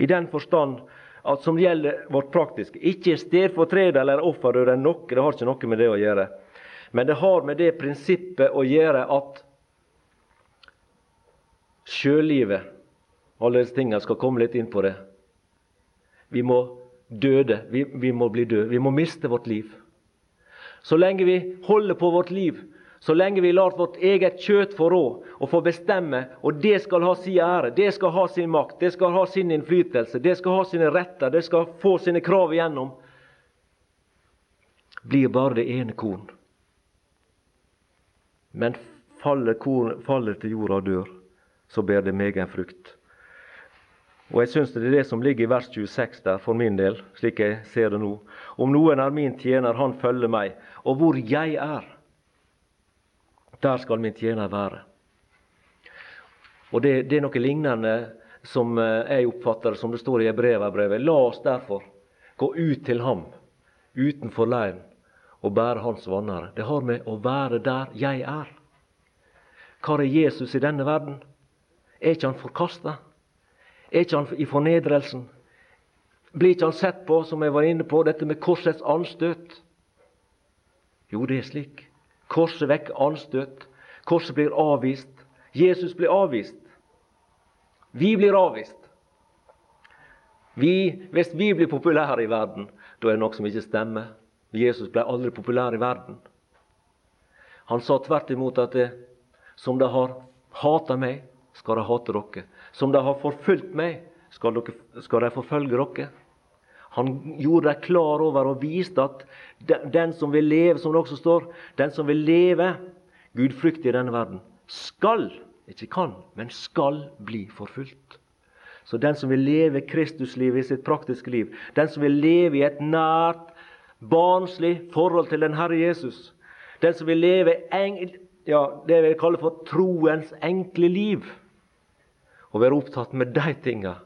I den forstand at som gjelder vårt praktiske. Ikke stedfortreder eller offerdør enn noe, det har ikke noe med det å gjøre. Men det har med det prinsippet å gjøre at sjølivet, alle disse tingene, skal komme litt inn på det. Vi må døde. Vi, vi må bli døde. Vi må miste vårt liv. Så lenge vi holder på vårt liv, så lenge vi lar vårt eget kjøtt få råd og få bestemme, og det skal ha sin ære, det skal ha sin makt, det skal ha sin innflytelse, det skal ha sine retter, det skal få sine krav igjennom, blir bare det ene korn. Men faller, korn, faller til jorda og dør, så ber det meg en frukt. Og jeg syns det er det som ligger i vers 26 der, for min del, slik jeg ser det nå. Om noen er min tjener, han følger meg. Og hvor jeg er, der skal min tjener være. Og det, det er noe lignende som eh, jeg oppfatter det som det står i Hebreverbrevet. La oss derfor gå ut til ham utenfor leiren og bære hans vannere. Det har med å være der jeg er. Hva er Jesus i denne verden? Er ikke han forkasta? Er ikke han i fornedrelsen? Blir ikke han sett på, som jeg var inne på, dette med korsets anstøt? Jo, det er slik. Korset vekker anstøt. Korset blir avvist. Jesus blir avvist. Vi blir avvist. Vi, hvis vi blir populære i verden, da er det noe som ikke stemmer. Jesus ble aldri populær i verden. Han sa tvert imot at det, som de har hata meg, skal de hate dere. Som de har forfulgt meg, skal, dere, skal de forfølge dere. Han gjorde dem klar over og viste at den som vil leve, som det også står, den som vil leve gudfryktig i denne verden, skal, ikke kan, men skal bli forfulgt. Så den som vil leve Kristuslivet i sitt praktiske liv, den som vil leve i et nært, barnslig forhold til den Herre Jesus, den som vil leve ja, det jeg vil kalle for troens enkle liv, og være opptatt med de tinga.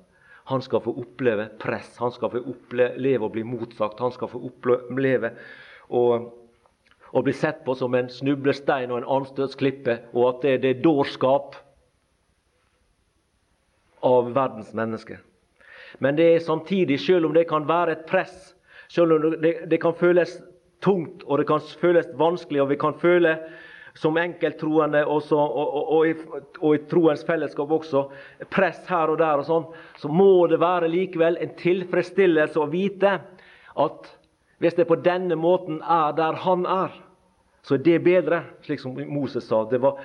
Han skal få oppleve press, han skal få oppleve å bli motsagt. Han skal få oppleve å, å bli sett på som en snublestein og en anstøtsklippe, og at det, det er dårskap av verdens mennesker. Men det er samtidig, selv om det kan være et press, selv om det, det kan føles tungt og det kan føles vanskelig, og vi kan føle som enkelttroende og, og, og, i, og, i, troens fellesskap også, press her og der og sånn, så må det være likevel en tilfredsstillelse å vite at hvis det på denne måten er der han er, så er det bedre, slik som Moses sa. Det var,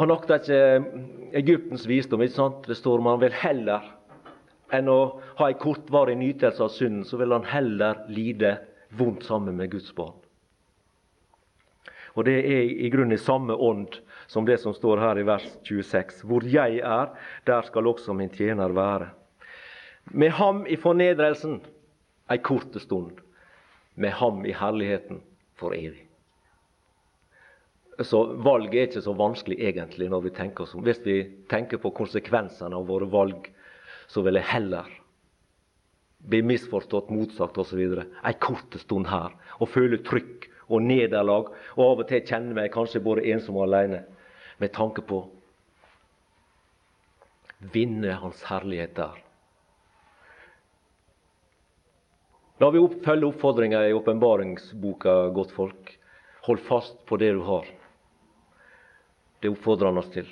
han akta ikke Egyptens visdom. ikke sant? Det står om han vil heller enn å ha en kortvarig nytelse av synden, så vil han heller lide vondt sammen med Guds barn. Og det er i grunnen i samme ånd som det som står her i vers 26. Hvor jeg er, der skal også min tjener være. Med ham i fornedrelsen ei korte stund, med ham i herligheten for evig. Så valget er ikke så vanskelig egentlig når vi tenker oss om. Hvis vi tenker på konsekvensene av våre valg, så vil jeg heller bli misforstått, motsagt osv. ei kort stund her og føle trykk og nederlag, og av og til kjenne meg kanskje både ensom og alene, med tanke på vinne Hans herlighet der. La vi opp, følge oppfordringa i åpenbaringsboka, godt folk. Hold fast på det du har. Det oppfordrer han oss til.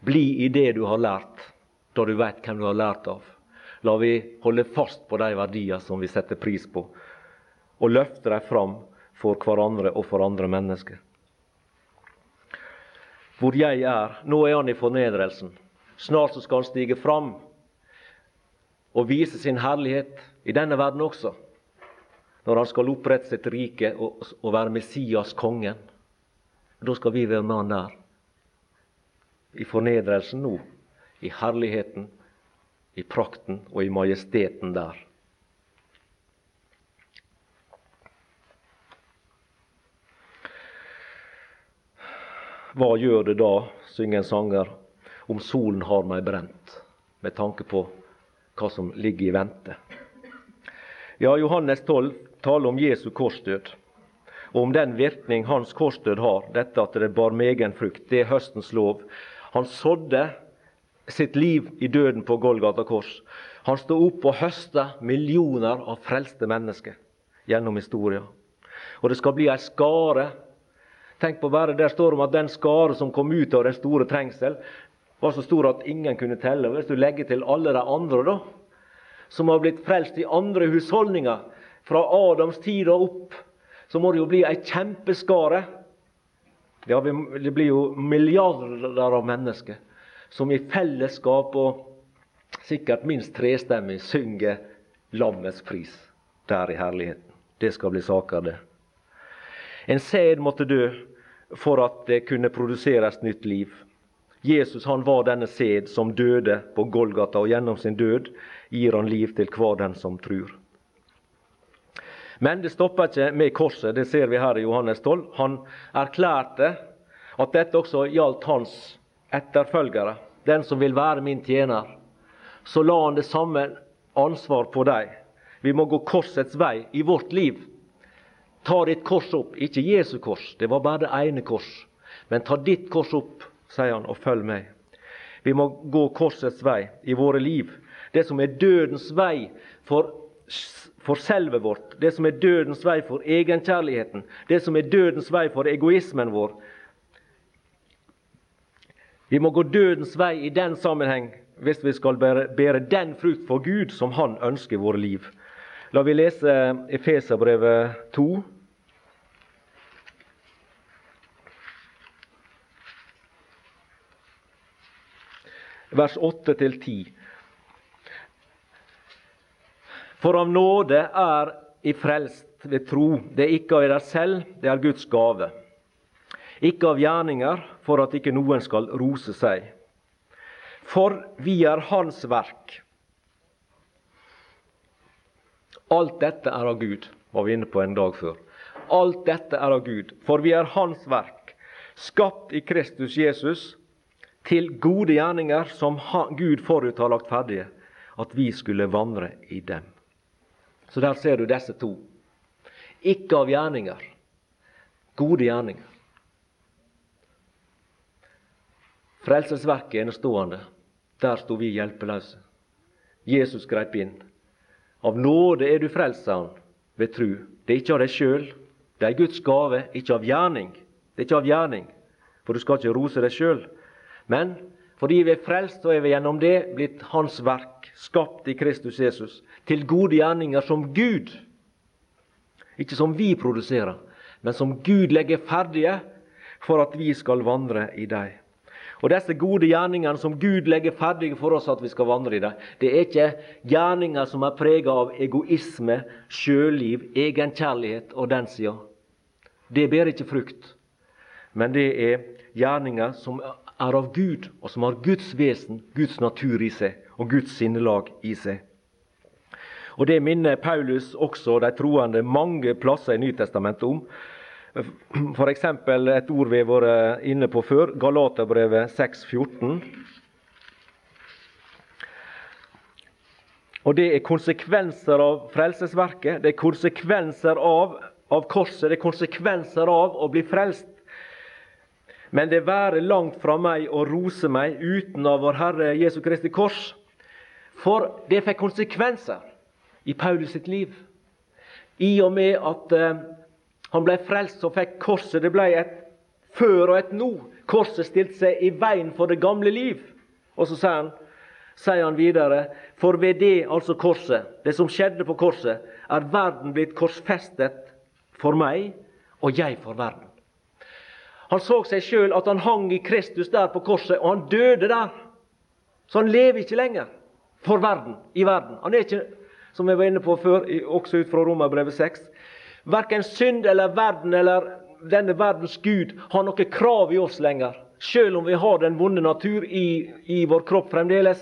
Bli i det du har lært, da du vet hvem du har lært av. La vi holde fast på de verdier som vi setter pris på, og løfte dem fram for hverandre og for andre mennesker. Hvor jeg er, nå er han i fornedrelsen. Snart så skal han stige fram og vise sin herlighet i denne verden også. Når han skal opprette sitt rike og, og være Messias, kongen. Da skal vi være med han der. I fornedrelsen nå, i herligheten, i prakten og i majesteten der. Hva gjør det da, synger en sanger, om solen har meg brent? Med tanke på hva som ligger i vente. Ja, Johannes 12 taler om Jesu korsdød, og om den virkning hans korsdød har. Dette at det bar megen frukt. Det er høstens lov. Han sådde sitt liv i døden på Golgata kors. Han står opp og høster millioner av frelste mennesker gjennom historia. Og det skal bli ei skare. Tenk på bare Der står det om at den skare som kom ut av den store trengsel, var så stor at ingen kunne telle. Hvis du legger til alle de andre da, som har blitt frelst i andre husholdninger, fra Adams tid og opp, så må det jo bli ei kjempeskare. Ja, det blir jo milliarder av mennesker som i fellesskap og sikkert minst trestemmig synger lammets pris der i herligheten. Det skal bli saker, det. En sæd måtte dø for at det kunne produseres nytt liv. Jesus han var denne sæd som døde på Golgata, og gjennom sin død gir han liv til hver den som tror. Men det stopper ikke med korset. Det ser vi her i Johannes 12. Han erklærte at dette også gjaldt hans etterfølgere, den som vil være min tjener. Så la han det samme ansvar på dem. Vi må gå korsets vei i vårt liv. Ta ditt kors opp. Ikke Jesu kors, det var bare det ene kors. Men ta ditt kors opp sier han, og følg meg. Vi må gå korsets vei i våre liv. Det som er dødens vei for, for selvet vårt, det som er dødens vei for egenkjærligheten, det som er dødens vei for egoismen vår. Vi må gå dødens vei i den sammenheng hvis vi skal bære, bære den frukt for Gud som Han ønsker i våre liv. La vi lese Efeserbrevet 2. vers 8-10. For av nåde er i frelst ved tro. Det er ikke av dere selv, det er Guds gave. Ikke av gjerninger, for at ikke noen skal rose seg. For vi er Hans verk. Alt dette er av Gud, var vi inne på en dag før. Alt dette er av Gud, for vi er Hans verk, skapt i Kristus Jesus til gode gjerninger som Gud forut har lagt ferdige, at vi skulle vandre i dem. Så der ser du disse to. Ikke av gjerninger, gode gjerninger. Frelsesverket er enestående. Der sto vi hjelpeløse. Jesus greip inn. Av nåde er du frelst, sa han, ved tru. Det er ikke av deg sjøl. Det er Guds gave, ikke av gjerning. Det er ikke av gjerning, for du skal ikke rose deg sjøl. Men fordi vi er frelst, så er vi gjennom det blitt Hans verk, skapt i Kristus Jesus, til gode gjerninger som Gud. Ikke som vi produserer, men som Gud legger ferdige for at vi skal vandre i dem. Og disse gode gjerningene som Gud legger ferdige for oss at vi skal vandre i dem, det er ikke gjerninger som er prega av egoisme, sjøliv, egenkjærlighet og den sida. Det ber ikke frukt. Men det er gjerninger som er av Gud, og som har Guds vesen, Guds natur i seg og Guds sinnelag i seg. Og Det minner Paulus også de troende mange plasser i Nytestamentet om. F.eks. et ord vi har vært inne på før, Galaterbrevet 6,14. Og Det er konsekvenser av frelsesverket, det er konsekvenser av, av korset, det er konsekvenser av å bli frelst. Men det være langt fra meg å rose meg uten av vår Herre Jesu Kristi kors. For det fikk konsekvenser i Paulus sitt liv. I og med at uh, han ble frelst, så fikk korset Det ble et før og et nå. Korset stilte seg i veien for det gamle liv. Og så sier han, sier han videre, for ved det, altså korset, det som skjedde på korset, er verden blitt korsfestet for meg, og jeg for verden. Han så seg sjøl at han hang i Kristus der på korset, og han døde der. Så han lever ikke lenger for verden, i verden. Han er ikke, som jeg var inne på før, også ut fra Romerbrevet 6, verken synd eller verden eller denne verdens Gud har noe krav i oss lenger. Sjøl om vi har den vonde natur i, i vår kropp fremdeles,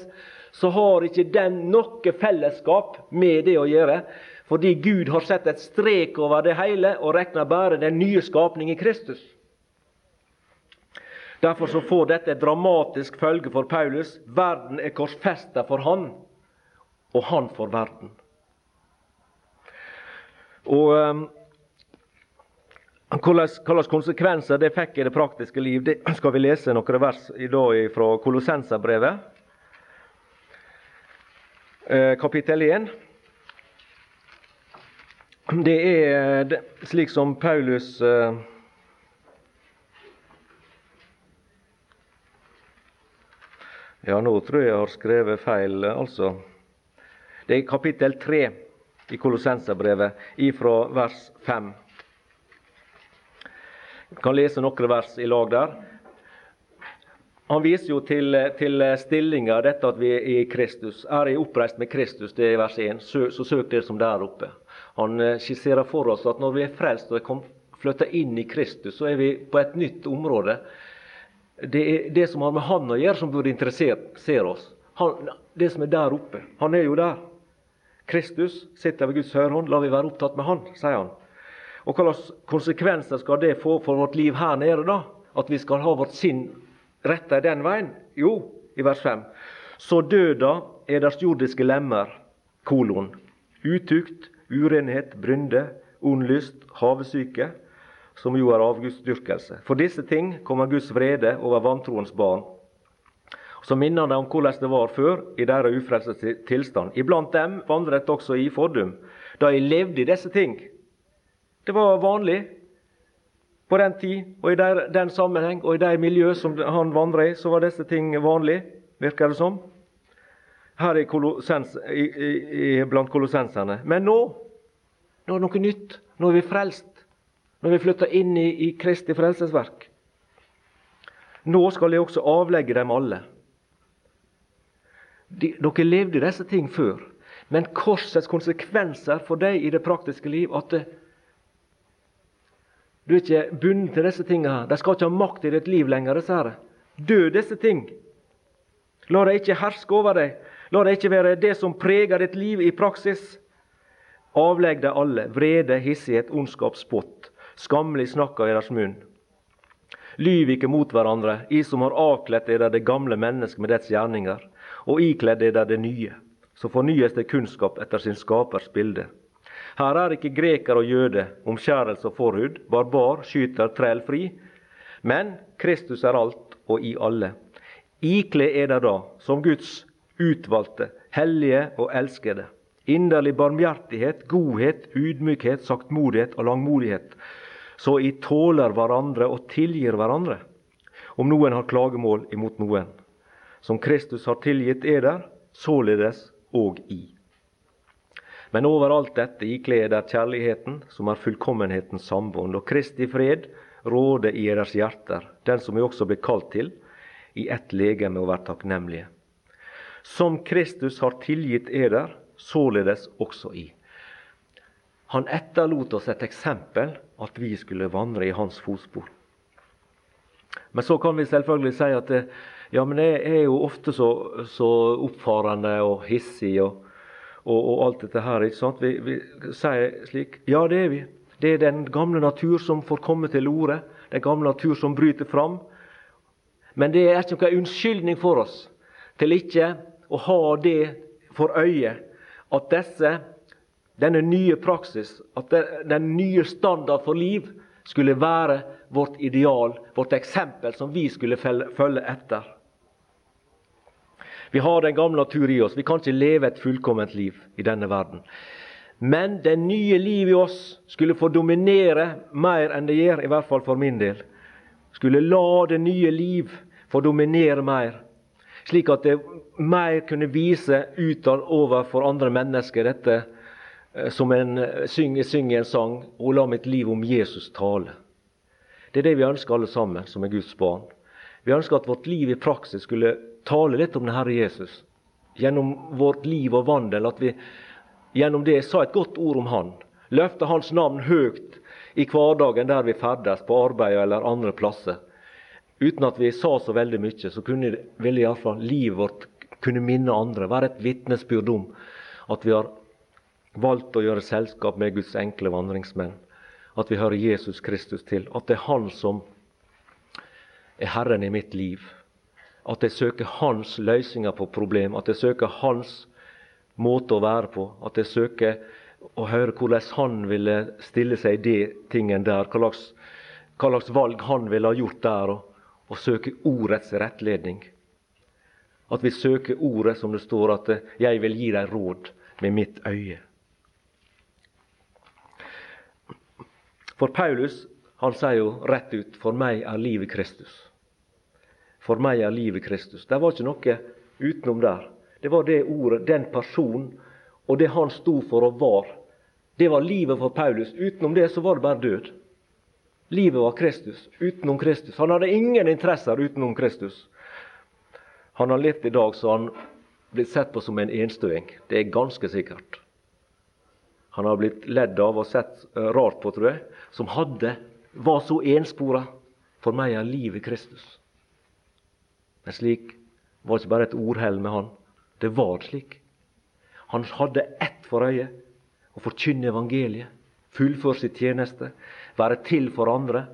så har ikke den noe fellesskap med det å gjøre. Fordi Gud har sett et strek over det hele og regner bare den nye skapning i Kristus. Derfor så får dette et dramatisk følge for Paulus. Verden er korsfesta for han. og han for verden. Og um, hvilke konsekvenser det fikk i det praktiske liv, det skal vi lese noen vers i dag fra Kolossenserbrevet, eh, kapittel 1. Det er slik som Paulus eh, Ja, nå tror jeg jeg har skrevet feil, altså. Det er kapittel 3 i Kolossenserbrevet, ifra vers 5. Jeg kan lese noen vers i lag der. Han viser jo til, til stillinga, dette at vi er i Kristus. Er jeg oppreist med Kristus, det er vers 1, så, så søk det som der oppe. Han eh, skisserer for oss at når vi er frelst og er flytta inn i Kristus, så er vi på et nytt område. Det er det som har med Han å gjøre, som burde interessere oss. Han, det som er der oppe. Han er jo der. Kristus sitter ved Guds hørhånd. La vi være opptatt med Han, sier han. Og hva slags konsekvenser skal det få for vårt liv her nede, da? At vi skal ha vårt sinn retta den veien? Jo, i vers 5. Så døda er deres jordiske lemmer, kolon. Utukt, urenhet, brynde, ond lyst, havesyke, som jo er avgudsdyrkelse. For disse ting kommer Guds vrede over vantroens barn. Så minner de om hvordan det var før i deres ufrelste tilstand. Iblant dem vandret også i fordum, da jeg levde i disse ting det var vanlig på den tid og i der, den sammenheng og i de miljø som han vandret i, så var disse ting vanlig, virker det som. Her i kolossens, i, i, blant kolossenserne. Men nå nå er det noe nytt. Nå er vi frelst. Nå er vi flytter inn i, i Kristi frelsesverk. Nå skal jeg også avlegge dem alle. De, dere levde disse ting før, men korsets konsekvenser for deg i det praktiske liv at det, du er ikke bundet til disse tingene. De skal ikke ha makt i ditt liv lenger. disse her. Død disse ting. La dem ikke herske over deg. La det ikke være det som preger ditt liv i praksis. Avlegg deg alle vrede, hissighet, ondskap, spott. Skammelig snakk av deres munn. Lyv ikke mot hverandre, i som har avkledd dere det gamle mennesket med dets gjerninger, og ikledd dere det nye, så fornyes det kunnskap etter sin skapers bilde. Her er ikke greker og jøde, omskjærelse og forhud, barbar, skyter, trell fri. Men Kristus er alt og i alle. Ikle er det da, som Guds utvalgte, hellige og elskede. Inderlig barmhjertighet, godhet, ydmykhet, saktmodighet og langmodighet. Så I tåler hverandre og tilgir hverandre, om noen har klagemål imot noen. Som Kristus har tilgitt eder, således og i. Men over alt dette ikler der kjærligheten, som er fullkommenhetens sambånd, og Kristi fred råder i deres hjerter, den som vi også blir kalt til, i ett legeme å være takknemlige. Som Kristus har tilgitt eder, således også i. Han etterlot oss et eksempel, at vi skulle vandre i hans fotspor. Men så kan vi selvfølgelig si at ja, men jeg er jo ofte så, så oppfarende og hissig. og og, og, alt dette her. ikke sant? Vi, vi, sier slik Ja, det er vi. Det er den gamle natur som får komme til orde. Den gamle natur som bryter fram. Men det er ikke noen unnskyldning for oss til ikke å ha det for øye at disse, denne nye praksis, at den nye standard for liv, skulle være vårt ideal, vårt eksempel som vi skulle følge etter. Vi har den gamle natur i oss. Vi kan ikke leve et fullkomment liv i denne verden. Men det nye livet i oss skulle få dominere mer enn det gjør, i hvert fall for min del. Skulle la det nye liv få dominere mer, slik at det mer kunne vise utad for andre mennesker dette som en eh, synger, synger en sang, og la mitt liv om Jesus tale. Det er det vi ønsker alle sammen, som er Guds barn. Vi ønsker at vårt liv i praksis skulle tale litt om den Herre Jesus. Gjennom vårt liv og vandel. At vi gjennom det sa et godt ord om Han. Løfte Hans navn høyt i hverdagen der vi ferdes, på arbeid eller andre plasser. Uten at vi sa så veldig mye, så kunne, ville iallfall livet vårt kunne minne andre. Være et vitnesbyrd om at vi har valgt å gjøre selskap med Guds enkle vandringsmenn. At vi hører Jesus Kristus til. At det er Han som er Herren i mitt liv. At jeg søker hans løsninger på problem, at jeg søker hans måte å være på. At jeg søker å høre hvordan han ville stille seg i de tingene der. Hva slags, hva slags valg han ville ha gjort der. Og, og søke ordets rettledning. At vi søker ordet som det står at 'jeg vil gi deg råd med mitt øye'. For Paulus han sier jo rett ut 'for meg er livet Kristus'. For meg er livet Kristus. Det var ikke noe utenom der. Det var det ordet, den personen, og det han sto for og var. Det var livet for Paulus. Utenom det så var det bare død. Livet var Kristus, utenom Kristus. Han hadde ingen interesser utenom Kristus. Han har levd i dag så han blitt sett på som en enstøing. Det er ganske sikkert. Han har blitt ledd av og sett eh, rart på, tror jeg, som hadde, var så enspora. For meg er livet Kristus. Men slik var ikke bare et ordhell med han. Det var slik. Han hadde ett for øye å forkynne evangeliet, fullføre sin tjeneste, være til for andre.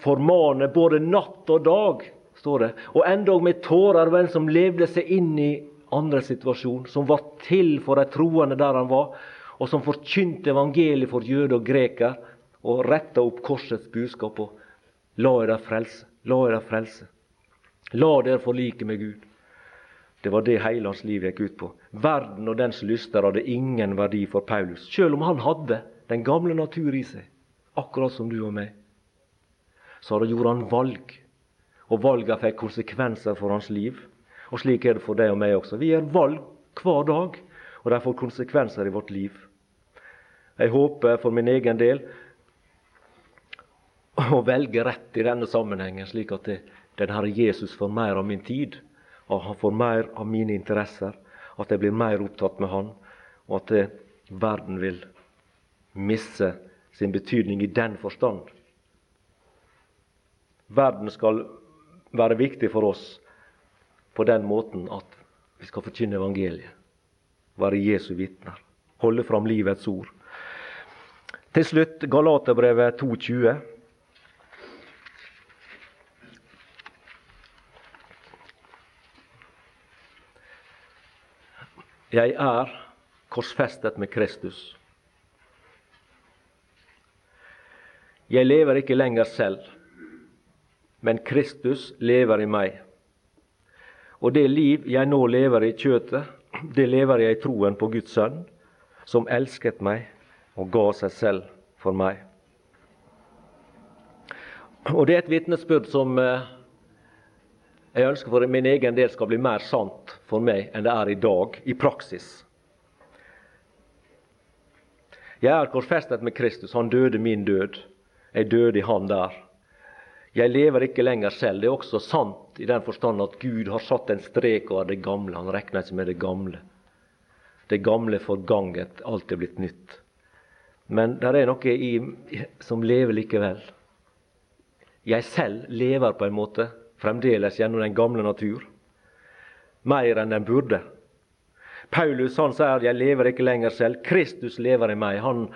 Formane både natt og dag, står det, og endog med tårer over som levde seg inn i andre situasjon, som var til for de troende der han var, og som forkynte evangeliet for jøde og greker, og retta opp korsets budskap og la deg frelse. La deg frelse. La dere forlike med Gud. Det var det hele hans liv gikk ut på. Verden og dens lyster hadde ingen verdi for Paulus, selv om han hadde den gamle natur i seg, akkurat som du og meg. Så gjorde han valg, og valgene fikk konsekvenser for hans liv. Og slik er det for deg og meg også. Vi gjør valg hver dag, og de får konsekvenser i vårt liv. Jeg håper for min egen del å velge rett i denne sammenhengen, slik at det, den Herre Jesus får mer av min tid og han får mer av mine interesser, at jeg blir mer opptatt med han, og at det, verden vil misse sin betydning i den forstand. Verden skal være viktig for oss på den måten at vi skal forkynne evangeliet, være Jesu vitner, holde fram livets ord. Til slutt Galaterbrevet 2,20. Jeg er korsfestet med Kristus. Jeg lever ikke lenger selv, men Kristus lever i meg. Og det liv jeg nå lever i kjøtet, det lever jeg i troen på Guds sønn, som elsket meg og ga seg selv for meg. Og Det er et vitnesbyrd som eh, jeg ønsker for min egen del skal bli mer sant for meg enn det er i dag, i praksis. Jeg er korsfestet med Kristus. Han døde min død. Jeg døde i Han der. Jeg lever ikke lenger selv. Det er også sant i den forstand at Gud har satt en strek over det gamle. Han regner ikke med det gamle. Det gamle forganget, alt er blitt nytt. Men det er noe i, som lever likevel. Jeg selv lever på en måte fremdeles gjennom den gamle natur. Mer enn den burde. Paulus han sier 'jeg lever ikke lenger selv'. Kristus lever i meg. Han,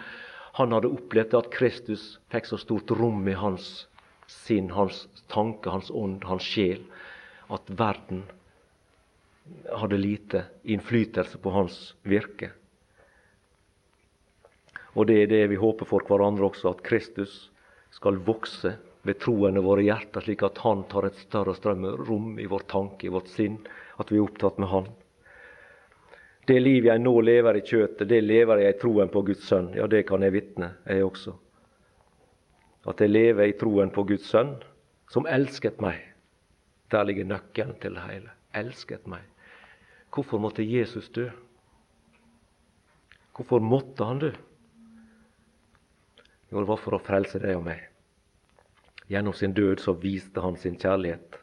han hadde opplevd at Kristus fikk så stort rom i hans sinn, hans tanke, hans ånd, hans sjel, at verden hadde lite innflytelse på hans virke. Og det er det vi håper for hverandre også, at Kristus skal vokse ved troen i våre hjerter, slik at Han tar et større strømrom i vår tanke, i vårt sinn, at vi er opptatt med Han. Det liv jeg nå lever i kjøtet, det lever jeg i troen på Guds sønn. Ja, det kan jeg vitne, jeg også. At jeg lever i troen på Guds sønn, som elsket meg. Der ligger nøkkelen til det hele. Elsket meg. Hvorfor måtte Jesus dø? Hvorfor måtte han dø? Jo, det var for å frelse deg og meg. Gjennom sin død så viste han sin kjærlighet.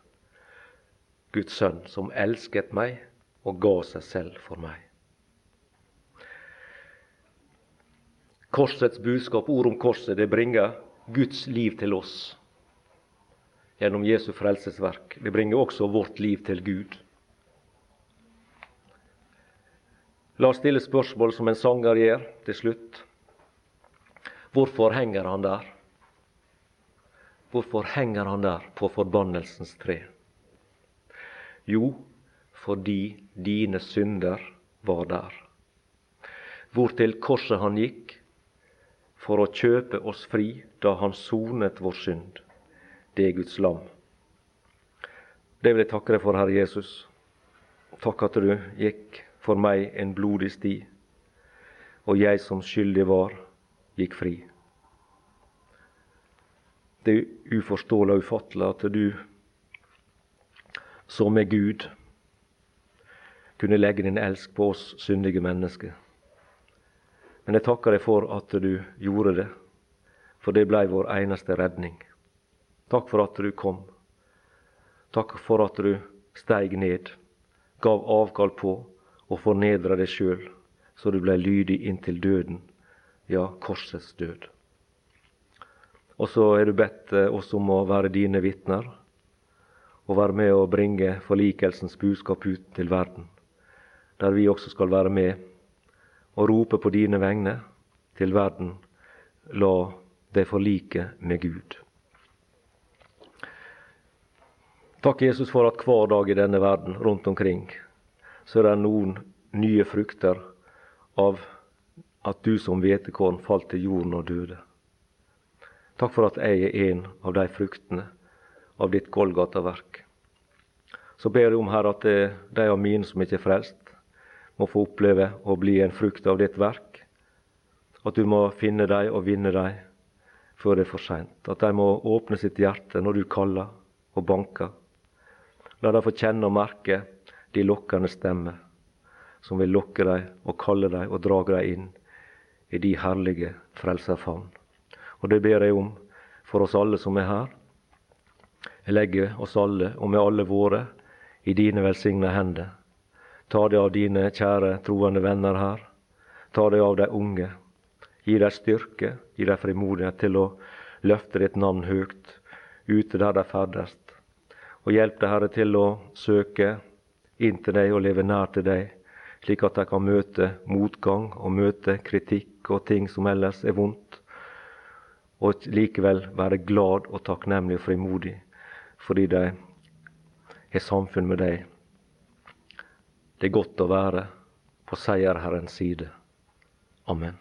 Guds sønn som elsket meg og ga seg selv for meg. Korsets budskap, ord om korset, det bringer Guds liv til oss gjennom Jesu frelsesverk. Det bringer også vårt liv til Gud. La oss stille spørsmål som en sanger gjør til slutt. Hvorfor henger han der? Hvorfor henger han der på forbannelsens tre? Jo, fordi dine synder var der. Hvortil korset han gikk for å kjøpe oss fri da han sonet vår synd. Det er Guds lam. Det vil jeg takke deg for, Herre Jesus. Takk at du gikk for meg en blodig sti, og jeg som skyldig var, gikk fri. Det er uforståelig og ufattelig at du som er Gud kunne legge din elsk på oss syndige mennesker. Men jeg takker deg for at du gjorde det, for det blei vår eneste redning. Takk for at du kom. Takk for at du steig ned, gav avkall på og fornedra deg sjøl, så du blei lydig inntil døden, ja, korsets død. Og så er du bedt eh, oss om å være dine vitner, og være med å bringe forlikelsens budskap ut til verden der vi også skal være med og rope på dine vegne til verden. La deg forlike med Gud. Takk, Jesus, for at hver dag i denne verden rundt omkring så er det noen nye frukter av at du som hvetekorn falt til jorden og døde. Takk for at jeg er en av de fruktene av ditt Golgata-verk. Så ber jeg om, Herre, at de av mine som ikke er frelst, må få oppleve å bli en frukt av ditt verk. At du må finne dem og vinne dem før det er for seint. At de må åpne sitt hjerte når du kaller og banker. La dem få kjenne og merke de lokkende stemmer som vil lokke dem og kalle dem og drage dem inn i de herlige frelserfavn. Og det ber jeg om for oss alle som er her. Jeg legger oss alle, og med alle våre, i dine velsigna hender. Ta deg av dine kjære troende venner her. Ta deg av de unge. Gi dem styrke, gi dem frimodighet til å løfte ditt navn høyt ute der de ferdes. Og hjelp deg, Herre, til å søke inn til deg og leve nær til deg, slik at de kan møte motgang og møte kritikk og ting som ellers er vondt, og likevel være glad og takknemlig og frimodig fordi de har samfunn med deg det er godt å være på seierherrens side. Amen.